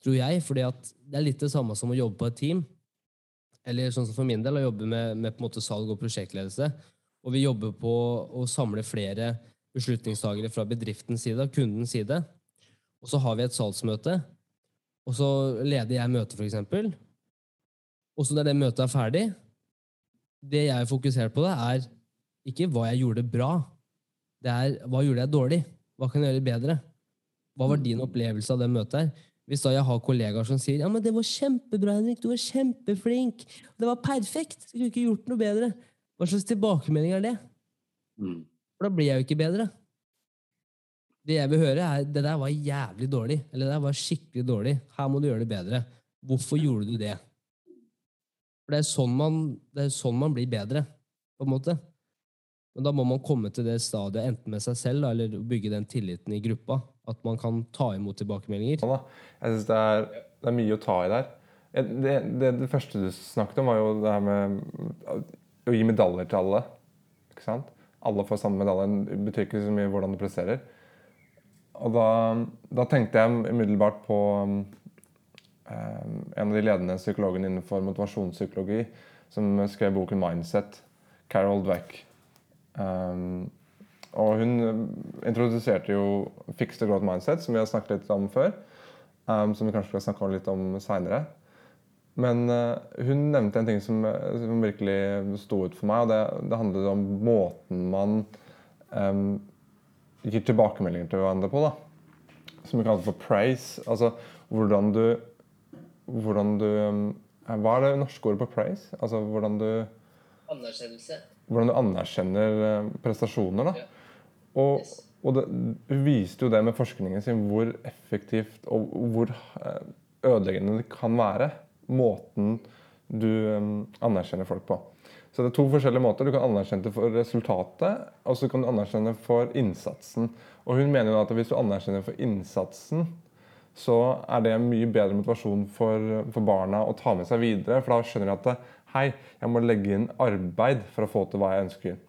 tror jeg, fordi at det er litt det samme som å jobbe på et team. Eller sånn som for min del, å jobbe med, med på en måte salg og prosjektledelse. Og vi jobber på å samle flere beslutningstagere fra bedriftens side, kundens side. Og så har vi et salgsmøte, og så leder jeg møtet, eksempel. Og så når det møtet er ferdig, det jeg fokuserer på, det er ikke hva jeg gjorde bra. Det er hva gjorde jeg dårlig? Hva kan jeg gjøre bedre? Hva var din opplevelse av det møtet her? Hvis da jeg har kollegaer som sier ja, men det var kjempebra, Henrik, du var kjempeflink, det var perfekt, du kunne ikke gjort noe bedre. Hva slags tilbakemelding er det? Mm. For da blir jeg jo ikke bedre. Det jeg vil høre, er det der var jævlig dårlig. Eller det der var skikkelig dårlig. Her må du gjøre det bedre. Hvorfor gjorde du det? For det er sånn man, det er sånn man blir bedre, på en måte. Men da må man komme til det stadiet, enten med seg selv eller bygge den tilliten i gruppa. At man kan ta imot tilbakemeldinger. Jeg synes det det er mye å ta i der. Det, det, det første du snakket om, var jo det her med å gi medaljer til alle. Ikke sant? Alle får samme medalje. Det betyr ikke så mye hvordan du presterer. Og da, da tenkte jeg umiddelbart på um, en av de ledende psykologene innenfor motivasjonspsykologi som skrev boken 'Mindset', Carol Dweck. Um, og hun um, introduserte jo Fix the Growth Mindset, som vi har snakket litt om før. Um, som vi kanskje skal snakke litt om seinere. Men uh, hun nevnte en ting som, som virkelig sto ut for meg, og det, det handlet om måten man um, gir tilbakemeldinger til hverandre på. da. Som vi kaller for praise. Altså hvordan du Hvordan du um, Hva er det norske ordet på praise? Altså hvordan du Anerkjennelse. hvordan du anerkjenner eh, prestasjoner. da. Ja. Og, Yes. og det hun viste jo det med forskningen sin hvor effektivt og hvor eh, ødeleggende det kan være. Måten du eh, anerkjenner folk på. Så det er to forskjellige måter. Du kan anerkjenne det for resultatet, og så kan du anerkjenne for innsatsen. Og hun mener jo at hvis du anerkjenner for innsatsen, så er det mye bedre motivasjon for, for barna å ta med seg videre. For da skjønner de at det, hei, jeg må legge inn arbeid for å få til hva jeg ønsker.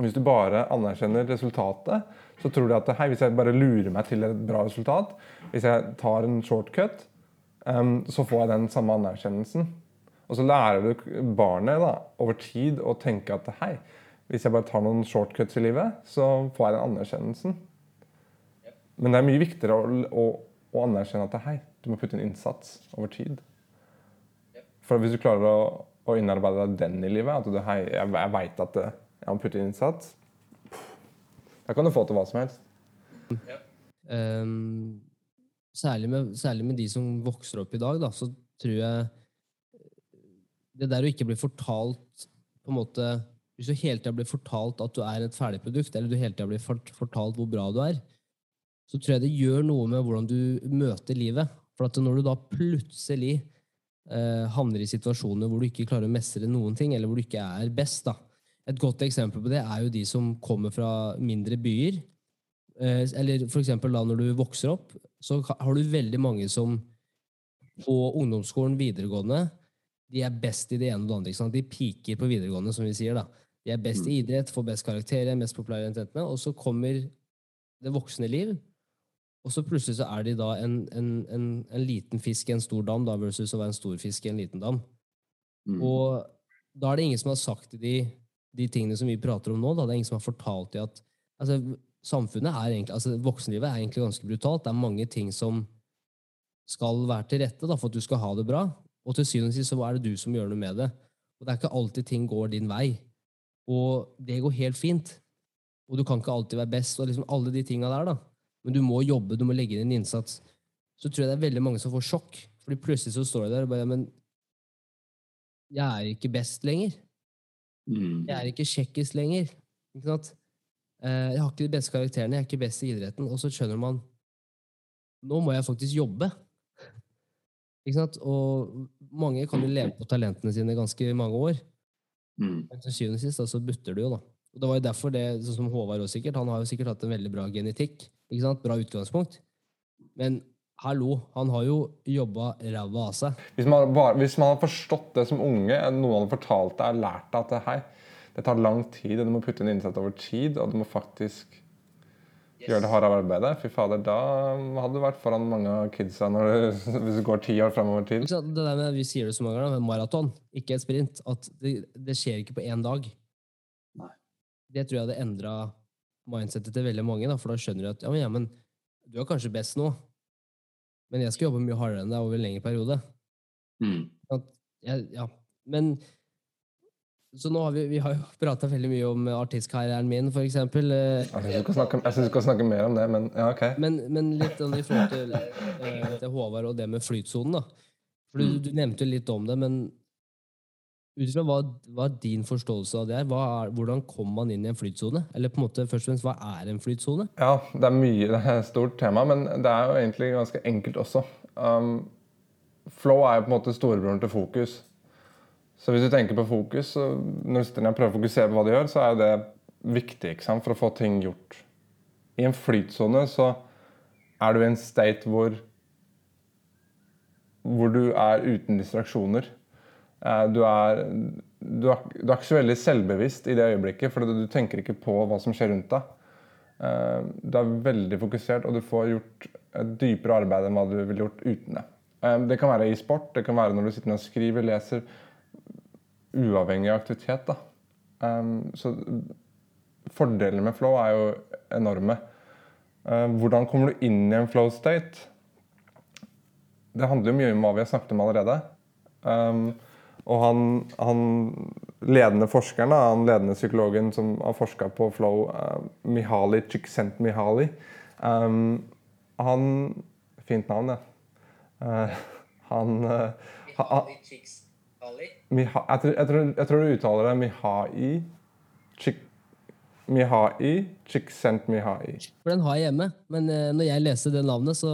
Hvis du bare anerkjenner resultatet, så tror de at hei, hvis jeg bare lurer meg til et bra resultat, hvis jeg tar en shortcut, um, så får jeg den samme anerkjennelsen. Og så lærer du barnet da, over tid å tenke at hei, hvis jeg bare tar noen shortcuts i livet, så får jeg den anerkjennelsen. Men det er mye viktigere å, å, å anerkjenne at hei, du må putte inn innsats over tid. For hvis du klarer å, å innarbeide den i livet, at du hei, jeg, jeg veit at eh, jeg må putte inn innsats, da kan du få til hva som helst. Um, særlig, med, særlig med de som vokser opp i dag, da, så tror jeg Det der å ikke bli fortalt på en måte Hvis du hele tida blir fortalt at du er et ferdigprodukt, eller du hele tida blir fortalt hvor bra du er, så tror jeg det gjør noe med hvordan du møter livet. For at når du da plutselig eh, havner i situasjoner hvor du ikke klarer å mestre noen ting, eller hvor du ikke er best, da. Et godt eksempel på det er jo de som kommer fra mindre byer, Eh, eller eksempel da når du vokser opp, så har du veldig mange som på ungdomsskolen, videregående, de er best i det ene og det andre. Ikke sant? De piker på videregående, som vi sier. da. De er best i idrett, får best karakterer, mest populære jentene, og så kommer det voksne liv, og så plutselig så er de da en, en, en, en liten fisk i en stor dam da, versus å være en stor fisk i en liten dam. Mm. Og da er det ingen som har sagt de, de tingene som vi prater om nå. Da. Det er ingen som har fortalt de at altså, samfunnet er egentlig, altså Voksenlivet er egentlig ganske brutalt. Det er mange ting som skal være til rette da, for at du skal ha det bra. Og til syvende og sist så er det du som gjør noe med det. Og det er ikke alltid ting går din vei. Og det går helt fint. Og du kan ikke alltid være best, og liksom alle de tinga der, da. Men du må jobbe, du må legge inn en innsats. Så tror jeg det er veldig mange som får sjokk. Fordi plutselig så står de der og bare Men jeg er ikke best lenger. Mm. Jeg er ikke kjekkest lenger. Ikke sant? Eh, Jeg har ikke de beste karakterene, jeg er ikke best i idretten. Og så skjønner man Nå må jeg faktisk jobbe. Og mange kan jo leve på talentene sine ganske mange år. Mm. Men til syvende og sist da, så butter du jo, da. Og det var jo derfor det, sånn som Håvard også sikkert, han har jo sikkert hatt en veldig bra genetikk. Ikke sant? Bra utgangspunkt. Men hallo, han har jo jobba ræva av seg. Hvis man, bare, hvis man har forstått det som unge, noen hadde fortalt deg og lært deg at det, hei, det tar lang tid, og du må putte inn innsats over tid, og du må faktisk gjøre det harde arbeidet, fy fader, da hadde du vært foran mange av kidsa når du, hvis du går ti år fremover tid. Det der med, vi sier det så mange ganger, men maraton, ikke et sprint. At det, det skjer ikke på én dag. Nei. Det tror jeg hadde endra mindsetet til veldig mange, da, for da skjønner du at ja, men, ja, men du er kanskje best nå, men jeg skal jobbe mye hardere enn deg over en lengre periode. Mm. At ja, ja. Men så nå har vi, vi har jo prata veldig mye om artistkarrieren min, eksempel. eh, Jeg syns du, skal snakke- mer om det, men ja, ok. Men, men litt sånn i forhold til, eh, til Håvard og det med flytsonen, da. For du, du nevnte jo litt om det, men ut fra hva, hva din forståelse av det er? Er? Hvordan kommer man inn i en flytsone? Eller på en måte, først og fremst, hva er en flytsone? Ja, det er mye, det er et stort tema, men det er jo egentlig ganske enkelt også. Um, flow er jo på en måte storebroren til fokus. Så hvis du tenker på fokus, når jeg prøver å fokusere på hva du gjør, så er det viktig for å få ting gjort. I en flytsone så er du i en state hvor hvor du er uten distraksjoner. Eh, Du er, du, er, du er ikke så veldig selvbevisst i det øyeblikket, for du tenker ikke på hva som skjer rundt deg. Eh, Du er veldig fokusert, og du får gjort et dypere arbeid enn hva du ville gjort uten det. Eh, Det kan være i sport, det kan være når du sitter og skriver, leser. Uavhengig av aktivitet. da. Um, Så fordelene med flow er jo enorme. Um, Hvordan kommer du inn i en flow state? Det handler jo mye om hva vi har snakket om allerede. Um, og han, han ledende forskeren, han ledende psykologen som har forska på flow, uh, Mihaly Csikszentmihalyi um, Han Fint navn, ja. Uh, han uh, ha, Miha, jeg, tror, jeg, tror, jeg tror du uttaler det Mihai Chik, Mihai Csikszentmihalyi. For den har jeg hjemme, men eh, når jeg leste det navnet, så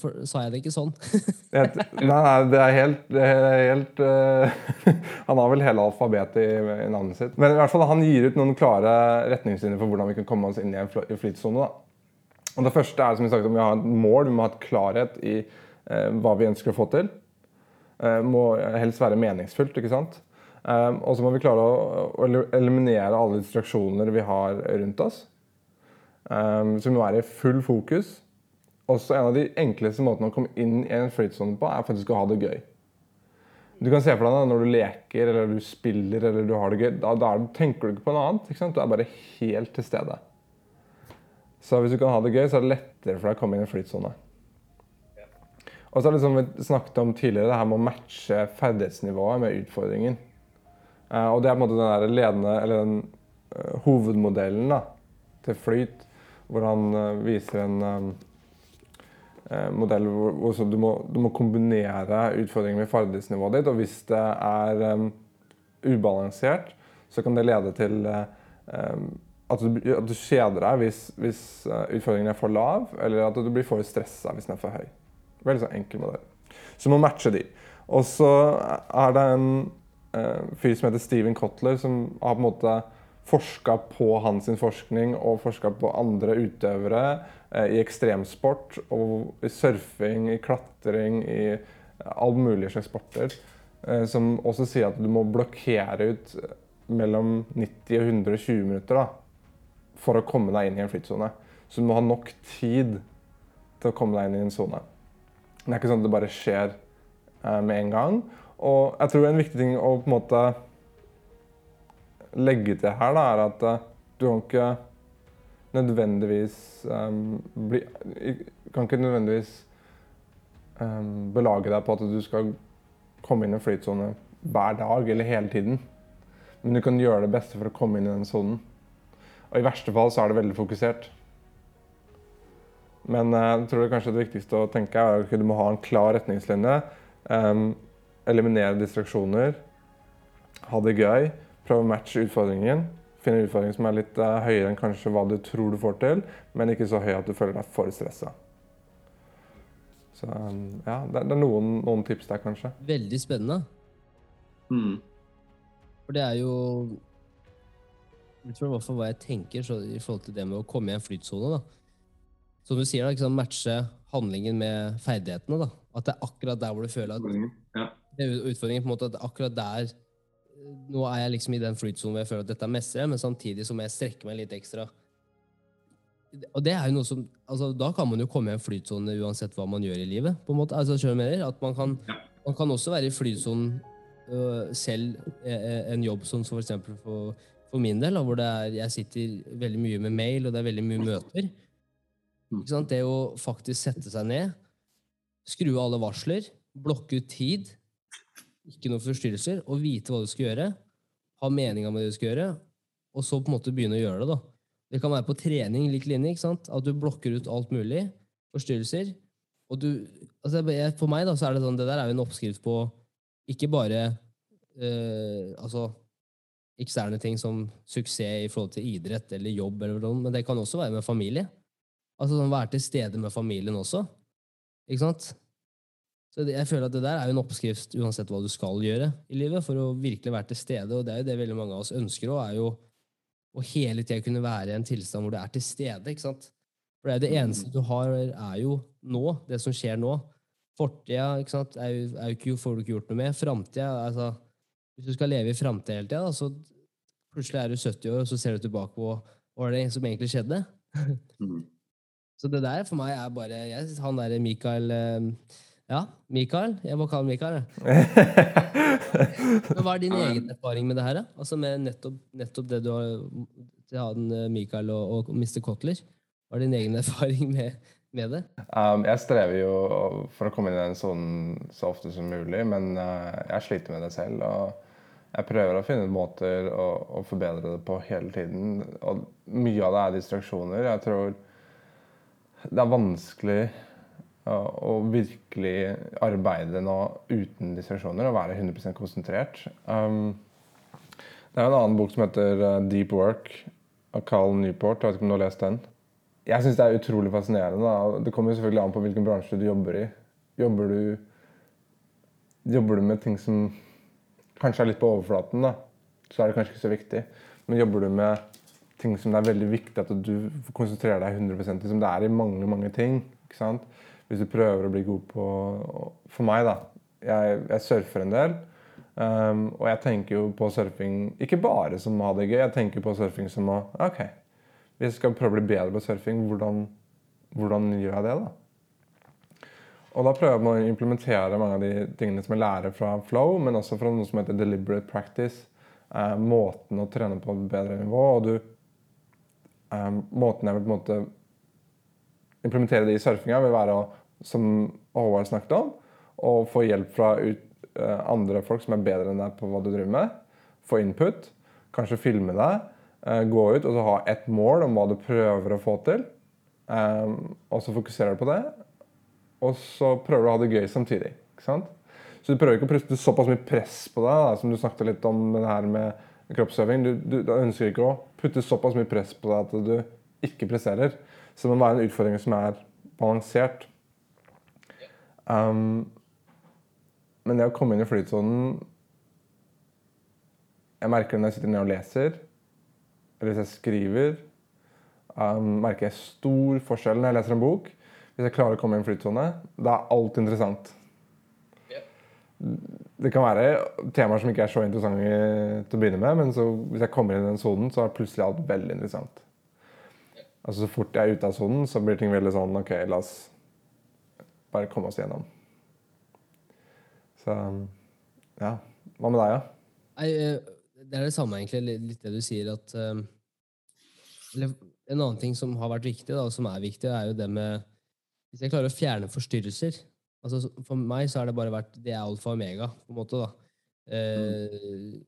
for, sa jeg det ikke sånn. Jeg, nei, nei, det er helt, det er helt uh, Han har vel hele alfabetet i, i navnet sitt. Men i hvert fall han gir ut noen klare retningslinjer for hvordan vi kan komme oss inn i en fl- flytsone. Og Det første er som vi snakket om, vi har et mål, vi må ha et klarhet i uh, hva vi ønsker å få til. Eh, må helst være meningsfullt. ikke sant? Eh, og så må vi klare å, eliminere alle distraksjoner vi har rundt oss. Eh, så vi må være i full fokus. Også en av de enkleste måtene å komme inn i en flytsone på, er faktisk å ha det gøy. Du kan se for deg det når du leker eller du spiller eller du har det gøy. Da, da er tenker du ikke på noe annet. ikke sant? Du er bare helt til stede. Så hvis du kan ha det gøy, så er det lettere for deg å komme inn i en flytsone. Og så det vi snakket om tidligere, det her med å matche ferdighetsnivået med utfordringen. Eh, og det er på en måte den der ledende, eller den uh, hovedmodellen da, til flyt, hvor han uh, viser en um, uh, modell hvor, hvor du, må, du må kombinere utfordringen med ferdighetsnivået ditt. Og hvis det er um, ubalansert, så kan det lede til eh, at, du, at du kjeder deg hvis, hvis utfordringen er for lav, eller at du blir for stressa hvis den er for høy. Veldig sånn enkel modell. Så må matche de. Og så er det en eh, fyr som heter Steven Kotler, som har på en måte forska på hans forskning og forska på andre utøvere eh, i ekstremsport, og i surfing, i klatring, i alle mulige slags sporter. Eh, som også sier at du må blokkere ut mellom 90 og 120 minutter da, for å komme deg inn i en flytsone. Så du må ha nok tid til å komme deg inn i en sone. Det er ikke sånn at det bare skjer eh, med en gang. Og jeg tror en viktig ting å på en måte legge til her, da, er at eh, du kan ikke nødvendigvis um, bli Kan ikke nødvendigvis um, belage deg på at du skal komme inn i en flytsone hver dag eller hele tiden. Men du kan gjøre det beste for å komme inn i den sonen. Og i verste fall så er det veldig fokusert. Men eh, jeg tror det kanskje det viktigste å tenke er at du må ha en klar retningslinje. Um, eliminere distraksjoner. Ha det gøy. Prøve å matche utfordringen. Finne en utfordring som er litt uh, høyere enn kanskje hva du tror du får til, men ikke så høy at du føler deg for stressa. Så um, ja, det, det er noen, noen tips der, kanskje. Veldig spennende. Mm. For det er jo Jeg tror i hvert fall hva jeg tenker så, i forhold til det med å komme i en flytsone. da. Som du sier, da, liksom matche handlingen med ferdighetene. da. At det er akkurat der hvor du føler at Ja. det er utfordringen på en måte at akkurat der eh, Nå er jeg liksom i den flytsonen hvor jeg føler at dette mestrer jeg, men samtidig så må jeg strekke meg litt ekstra. Og det er jo noe som, altså Da kan man jo komme i en flytsone uansett hva man gjør i livet. på en måte, altså selv mener? At man kan, Ja. man kan også være i flytsonen øh, selv eh, en jobb som for eksempel for, for min del, da, hvor det er, jeg sitter veldig mye med mail, og det er veldig mye møter. Mm. Det å faktisk sette seg ned, skru av alle varsler, blokke ut tid, ikke noen forstyrrelser, og vite hva du skal gjøre. ha meninga med det du skal gjøre, og så på en måte begynne å gjøre det. da. Det kan være på trening lik linje, ikke sant? at du blokker ut alt mulig, forstyrrelser. Og du, altså jeg- For meg da, så er det sånn, det der er jo en oppskrift på ikke bare eh, altså, eksterne ting som suksess i forhold til idrett eller jobb, eller noe, men det kan også være med familie. Altså sånn, Være til stede med familien også. Ikke sant? Så det, jeg føler at det der er jo en oppskrift uansett hva du skal gjøre i livet, for å virkelig være til stede. Og det er jo det veldig mange av oss ønsker òg, er jo å hele tida kunne være i en tilstand hvor du er til stede. ikke sant? For det er jo det eneste du har, er jo nå, det som skjer nå. Fortida ikke sant, er jo, er jo ikke, får du ikke gjort noe med. Framtida altså, Hvis du skal leve i framtida hele tida, så plutselig er du 70 år, og så ser du tilbake på hva var det som egentlig skjedde. Så det der for meg er bare jeg, Han derre Mikael eh, Ja, Mikael. Jeg må kalle han Mikael. jeg. Hva er din egen erfaring med det her? da? Altså med nettopp, nettopp det du har til han Mikael og, og Mr. Kotler. Hva er din egen erfaring med, med det? Um, jeg strever jo for å komme inn i den sonen så ofte som mulig, men uh, jeg sliter med det selv. Og jeg prøver å finne måter å, å forbedre det på hele tiden. Og mye av det er distraksjoner. Jeg tror det er vanskelig å, virkelig arbeide nå uten distraksjoner og være 100 konsentrert. Um, det er en annen bok som heter uh, Deep Work av Carl Newport. Jeg vet ikke om du har lest den? Jeg syns det er utrolig fascinerende. Det kommer selvfølgelig an på hvilken bransje du jobber i. Jobber du, jobber du med ting som kanskje er litt på overflaten, da, så er det kanskje ikke så viktig. Men jobber du med ting som det er veldig viktig at du konsentrerer deg 100 liksom Det er i mange, mange ting. ikke sant? Hvis du prøver å bli god på For meg, da. Jeg, jeg surfer en del. Um, og jeg tenker jo på surfing ikke bare som å ha det gøy, jeg tenker på surfing som å OK, hvis jeg skal prøve å bli bedre på surfing, hvordan, hvordan gjør jeg det, da? Og da prøver man å implementere mange av de tingene som jeg lærer fra flow, men også fra noe som heter deliberate practice. Eh, måten å trene på et bedre nivå. Og du eh, Måten jeg vil på en måte implementere det i surfinga, vil være å, som Håvard snakket om, å få hjelp fra ut, uh, andre folk som er bedre enn deg på hva du driver med. Få input. Kanskje filme deg. Uh, gå ut og så ha ett mål om hva du prøver å få til. Um, og så fokuserer du på det. Og så prøver du å ha det gøy samtidig. ikke sant? Så du prøver ikke å putte såpass mye press på deg, da, som du snakket litt om det her med kroppsøving. Du, du, du ønsker ikke å putte såpass mye press på deg at du ikke presterer. Så det må være en utfordring som er balansert. Um, men det å komme inn i flytsonen Jeg merker det når jeg sitter ned og leser, eller hvis jeg skriver. Um, merker jeg stor forskjell når jeg leser en bok. Hvis jeg klarer å komme inn i flytsone, da er alt interessant. Det kan være temaer som ikke er så interessante til å begynne med, men så, hvis jeg kommer inn i den sonen, så er plutselig alt veldig interessant. Altså Så fort jeg er ute av sonen, så blir ting veldig sånn OK, la oss bare komme oss gjennom. Så ja. Hva med deg, da? Nei, eh, det er det samme, egentlig, litt det du sier, at eh, eller En annen ting som har vært viktig, da, og som er viktig, er jo det med Hvis jeg klarer å fjerne forstyrrelser altså For meg så har det bare vært Det er alfa og omega, på en måte. da. Eh,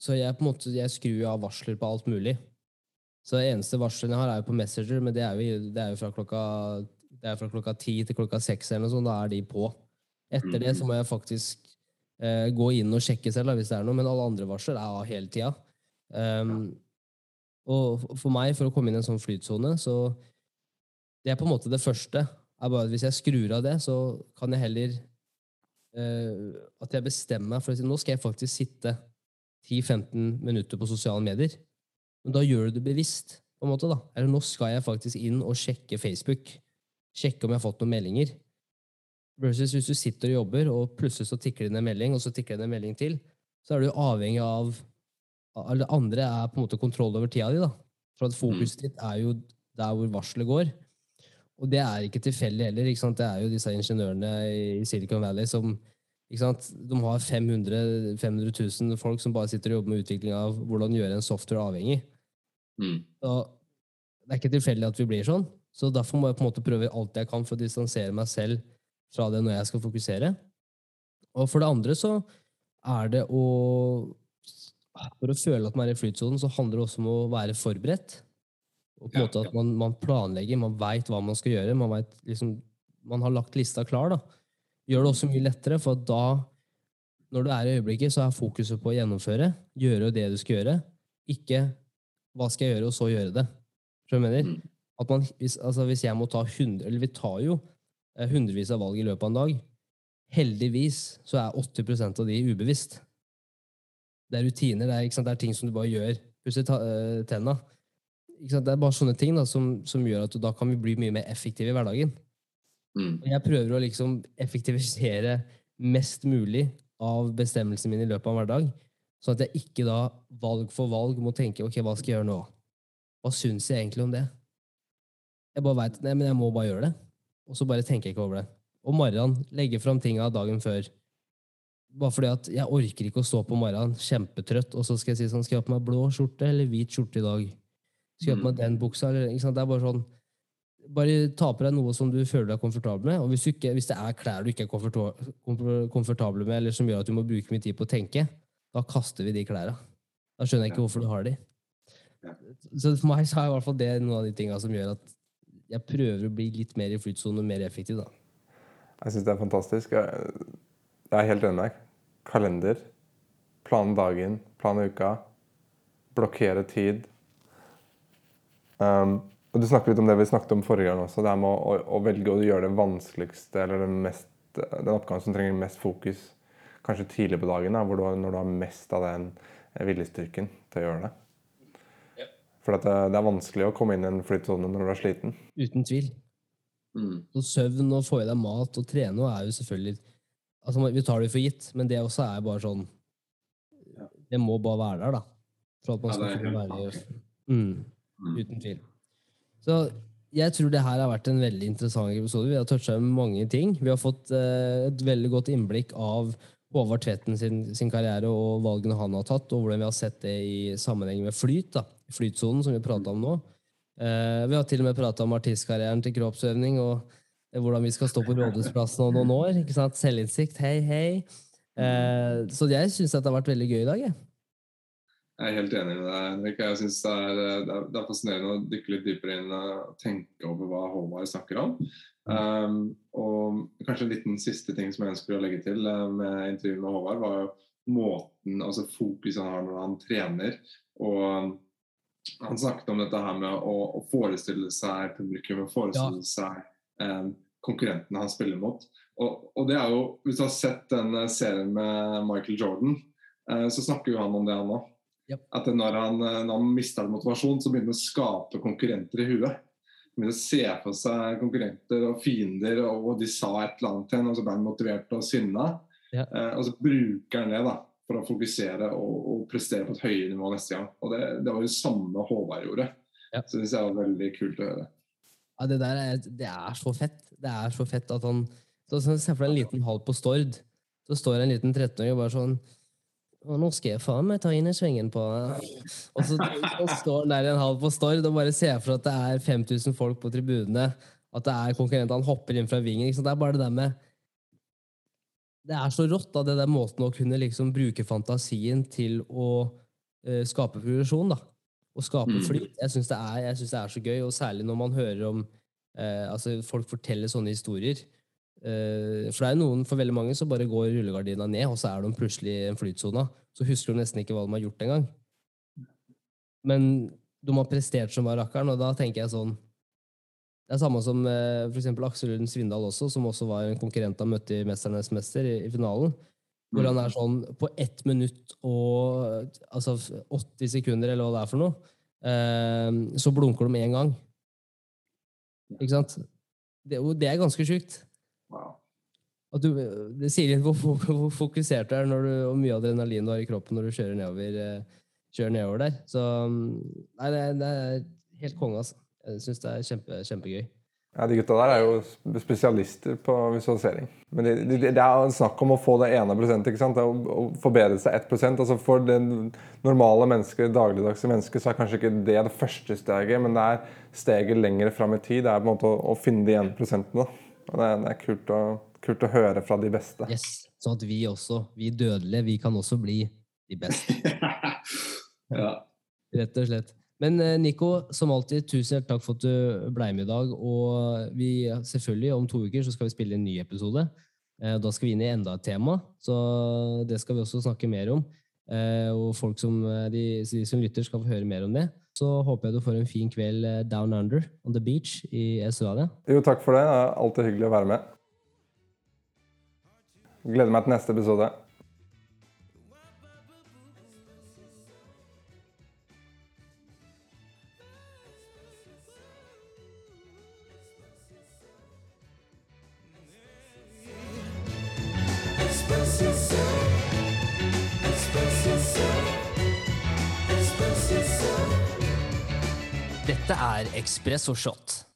Så jeg på en måte, jeg skrur av varsler på alt mulig. Så det eneste varslene jeg har, er jo på Messenger, men det er jo, det er jo fra klokka det er fra klokka ti til klokka seks eller noe sånt. Da er de på. Etter det så må jeg faktisk eh, gå inn og sjekke selv da, hvis det er noe, men alle andre varsler er av hele tida. Um, og for meg, for å komme inn i en sånn flytsone, så Det er på en måte det første. Er bare at Hvis jeg skrur av det, så kan jeg heller uh, At jeg bestemmer meg for å si nå skal jeg faktisk sitte 10-15 minutter på sosiale medier. Men da gjør du det bevisst. på en måte da. Eller nå skal jeg faktisk inn og sjekke Facebook. Sjekke om jeg har fått noen meldinger. Versus hvis du sitter og jobber, og plutselig så tikker det inn en melding, og så tikker det inn en melding til, så er du avhengig av Eller andre er på en måte kontroll over tida di, da. For at fokuset ditt er jo der hvor varselet går. Og det er ikke tilfeldig heller. ikke? Det er jo disse ingeniørene i Silicon Valley som? De har 500, 500 000 folk som bare sitter og jobber med utvikling av hvordan gjøre en software avhengig. Mm. Så det er ikke tilfeldig at vi blir sånn. Så derfor må jeg på en måte prøve alt jeg kan for å distansere meg selv fra det når jeg skal fokusere. Og for det andre så er det å for å føle at man er i flytsonen, så handler det også om å være forberedt. Og på en Ja, måte at man, man planlegger, man veit hva man skal gjøre. Man, vet liksom, man har lagt lista klar. da. Gjør det også mye lettere, for da, når du er i øyeblikket, så er fokuset på å gjennomføre. Gjøre det du skal gjøre. Ikke hva skal jeg gjøre, og så gjøre det. Tror du jeg mener? Mm. At man, hvis, altså hvis jeg må ta hundre, eller vi tar jo eh, hundrevis av valg i løpet av en dag, heldigvis så er 80% av de ubevisst. Det er rutiner, det er, det er ting som du bare gjør. Pusser eh, tenna. Det er bare sånne ting da, som, som gjør at da kan vi bli mye mer effektive i hverdagen. Mm. Og jeg prøver å liksom effektivisere mest mulig av bestemmelsene mine i løpet av en hverdag, sånn at jeg ikke da valg for valg må tenke ok, hva skal jeg gjøre nå? Hva syns jeg egentlig om det? Jeg bare vet, nei, men jeg må bare gjøre det. Og så bare tenker jeg ikke over det. Og morgenen, legge fram tinga dagen før. Bare fordi at jeg orker ikke å stå på morgenen kjempetrøtt, og så skal jeg si sånn, skal jeg ha på meg blå skjorte eller hvit skjorte i dag? Skal jeg ha på meg den buksa? Eller, ikke sant? Det er bare sånn, bare ta på deg noe som du føler deg komfortabel med. Og hvis, du ikke, hvis det er klær du ikke er komfortabel med, eller som gjør at du må bruke mye tid på å tenke, da kaster vi de klærne. Da skjønner jeg ikke hvorfor du har de. Så for meg så er i hvert fall det noen av de tinga som gjør at jeg prøver å bli litt mer i flytsone, mer effektiv. da. Jeg syns det er fantastisk. Jeg, jeg er helt enig med deg. Kalender. Plan dagen, plan uka. Blokkere tid. Um, og Du snakker litt om det vi snakket om forrige gang også. Det her med å, å, å velge å gjøre det vanskeligste, eller den, mest, den oppgaven som trenger mest fokus, kanskje tidlig på dagen, da, hvor du, når du har mest av den viljestyrken til å gjøre det. Ja. For at det, det er vanskelig å komme inn i en flytsone når du er sliten. Uten tvil. Mm. Så søvn og få i deg mat og trene er jo selvfølgelig altså Vi tar det for gitt, men det også er bare sånn Det må bare være der, da. For at man skal kunne være Mm. Uten tvil. Så jeg tror det her har vært en veldig interessant episode. Vi har toucha mange ting. Vi har fått eh, et veldig godt innblikk av Håvard Tvedten sin, sin karriere og valgene han har tatt, og hvordan vi har sett det i sammenheng med flyt. da, Flytsonen, som vi prata om nå. Eh, vi har til og med prata om artistkarrieren til kroppsøvning og eh, hvordan vi skal stå på Rådhusplassen om noen år. ikke sant? Selvinnsikt. Hei, hei. Eh, så jeg syns det har vært veldig gøy i dag. jeg. Jeg er helt enig med deg, Henrik. Jeg synes det er, det, er, det er fascinerende å dykke litt dypere inn og tenke over hva Håvard snakker om. Um, og kanskje en liten siste ting som jeg ønsker å legge til eh, med intervjuet med Håvard, var jo måten, altså fokuset han har når han trener. Og um, han snakket om dette her med å, å forestille seg publikum, og forestille seg um, konkurrentene han spiller mot. Og, og det er jo, Hvis du har sett den eh, serien med Michael Jordan, uh, så snakker jo han om det, han òg. Yep. At når han, eh, når han mister motivasjon, så begynner han å skape konkurrenter i huet. Han begynner å se for seg konkurrenter og fiender, og og de sa et eller annet til ham, og så ble han motivert og sinna. Ja. Eh, og så bruker han det da, for å fokusere og, og prestere på et høyere nivå neste gang. Og det, det var jo samme Håvard gjorde. Ja. Så det synes jeg var veldig kult å høre. Ja, det der er, det er så fett. Det er så fett at han Se for deg en liten hall på Stord. Så står en liten 13-åring og bare sånn «Å, nå skal jeg faen meg ta inn i svingen på Og så, står han der i en halv på Stord og bare ser for at det er 5000 folk på tribunene. At det er konkurrenter. Han hopper inn fra vingen. Det er bare det der med Det er så rått, da, det der måten å kunne liksom bruke fantasien til å uh, skape progresjon. da. Å skape Mm. flyt. Jeg syns det, det er så gøy, og særlig når man hører om uh, altså Folk forteller sånne historier. Eh, for det er noen, for veldig mange så bare går rullegardina ned, og så er de plutselig i en flytsone. Så husker de nesten ikke hva de har gjort engang. Men de har prestert som rakkeren, og da tenker jeg sånn Det er samme som f.eks. for eksempel Aksel Lund Svindal også, som også var en konkurrent han møtte i Mesternes mester i, i finalen. Hvor han er sånn på ett minutt og altså 80 sekunder, eller hva det er for noe, eh, så blunker de én gang. Ikke sant? Det, det er ganske sjukt. At du, det sier litt hvor, hvor, fokusert du er når du, og mye adrenalin du har i kroppen når du kjører nedover, eh, kjører nedover der. Så mm, nei, det, det er helt konge, altså. Jeg syns det er kjempe, kjempegøy. Ja, De gutta der er jo spesialister på visualisering. Men det, det, det er snakk om å få det ene prosentet. ikke sant? Det Å, forbedre seg ett prosent. Altså for det normale mennesket, dagligdagse mennesket så er kanskje ikke det det første steget, men det er steget lenger fram i tid. Det er på en måte å, å finne de ene prosentene. Og det, det er kult å, kult å høre fra de beste. Yes. Sånn at vi også, vi dødelige, vi kan også bli de beste. Ja. Rett og slett. Men eh, Nico, som alltid, tusen hjertelig takk for at du ble med i dag. Og vi, selvfølgelig, om to uker så skal vi spille en ny episode. Eh, Da skal vi inn i enda et tema, så det skal vi også snakke mer om. Eh, Og folk som, de, de som lytter, skal få høre mer om det. Så håper jeg du får en fin kveld down under on the beach i Australia. Jo, takk for det. Det er alltid hyggelig å være med. Gleder meg til neste episode. Dette er Espresso Shot.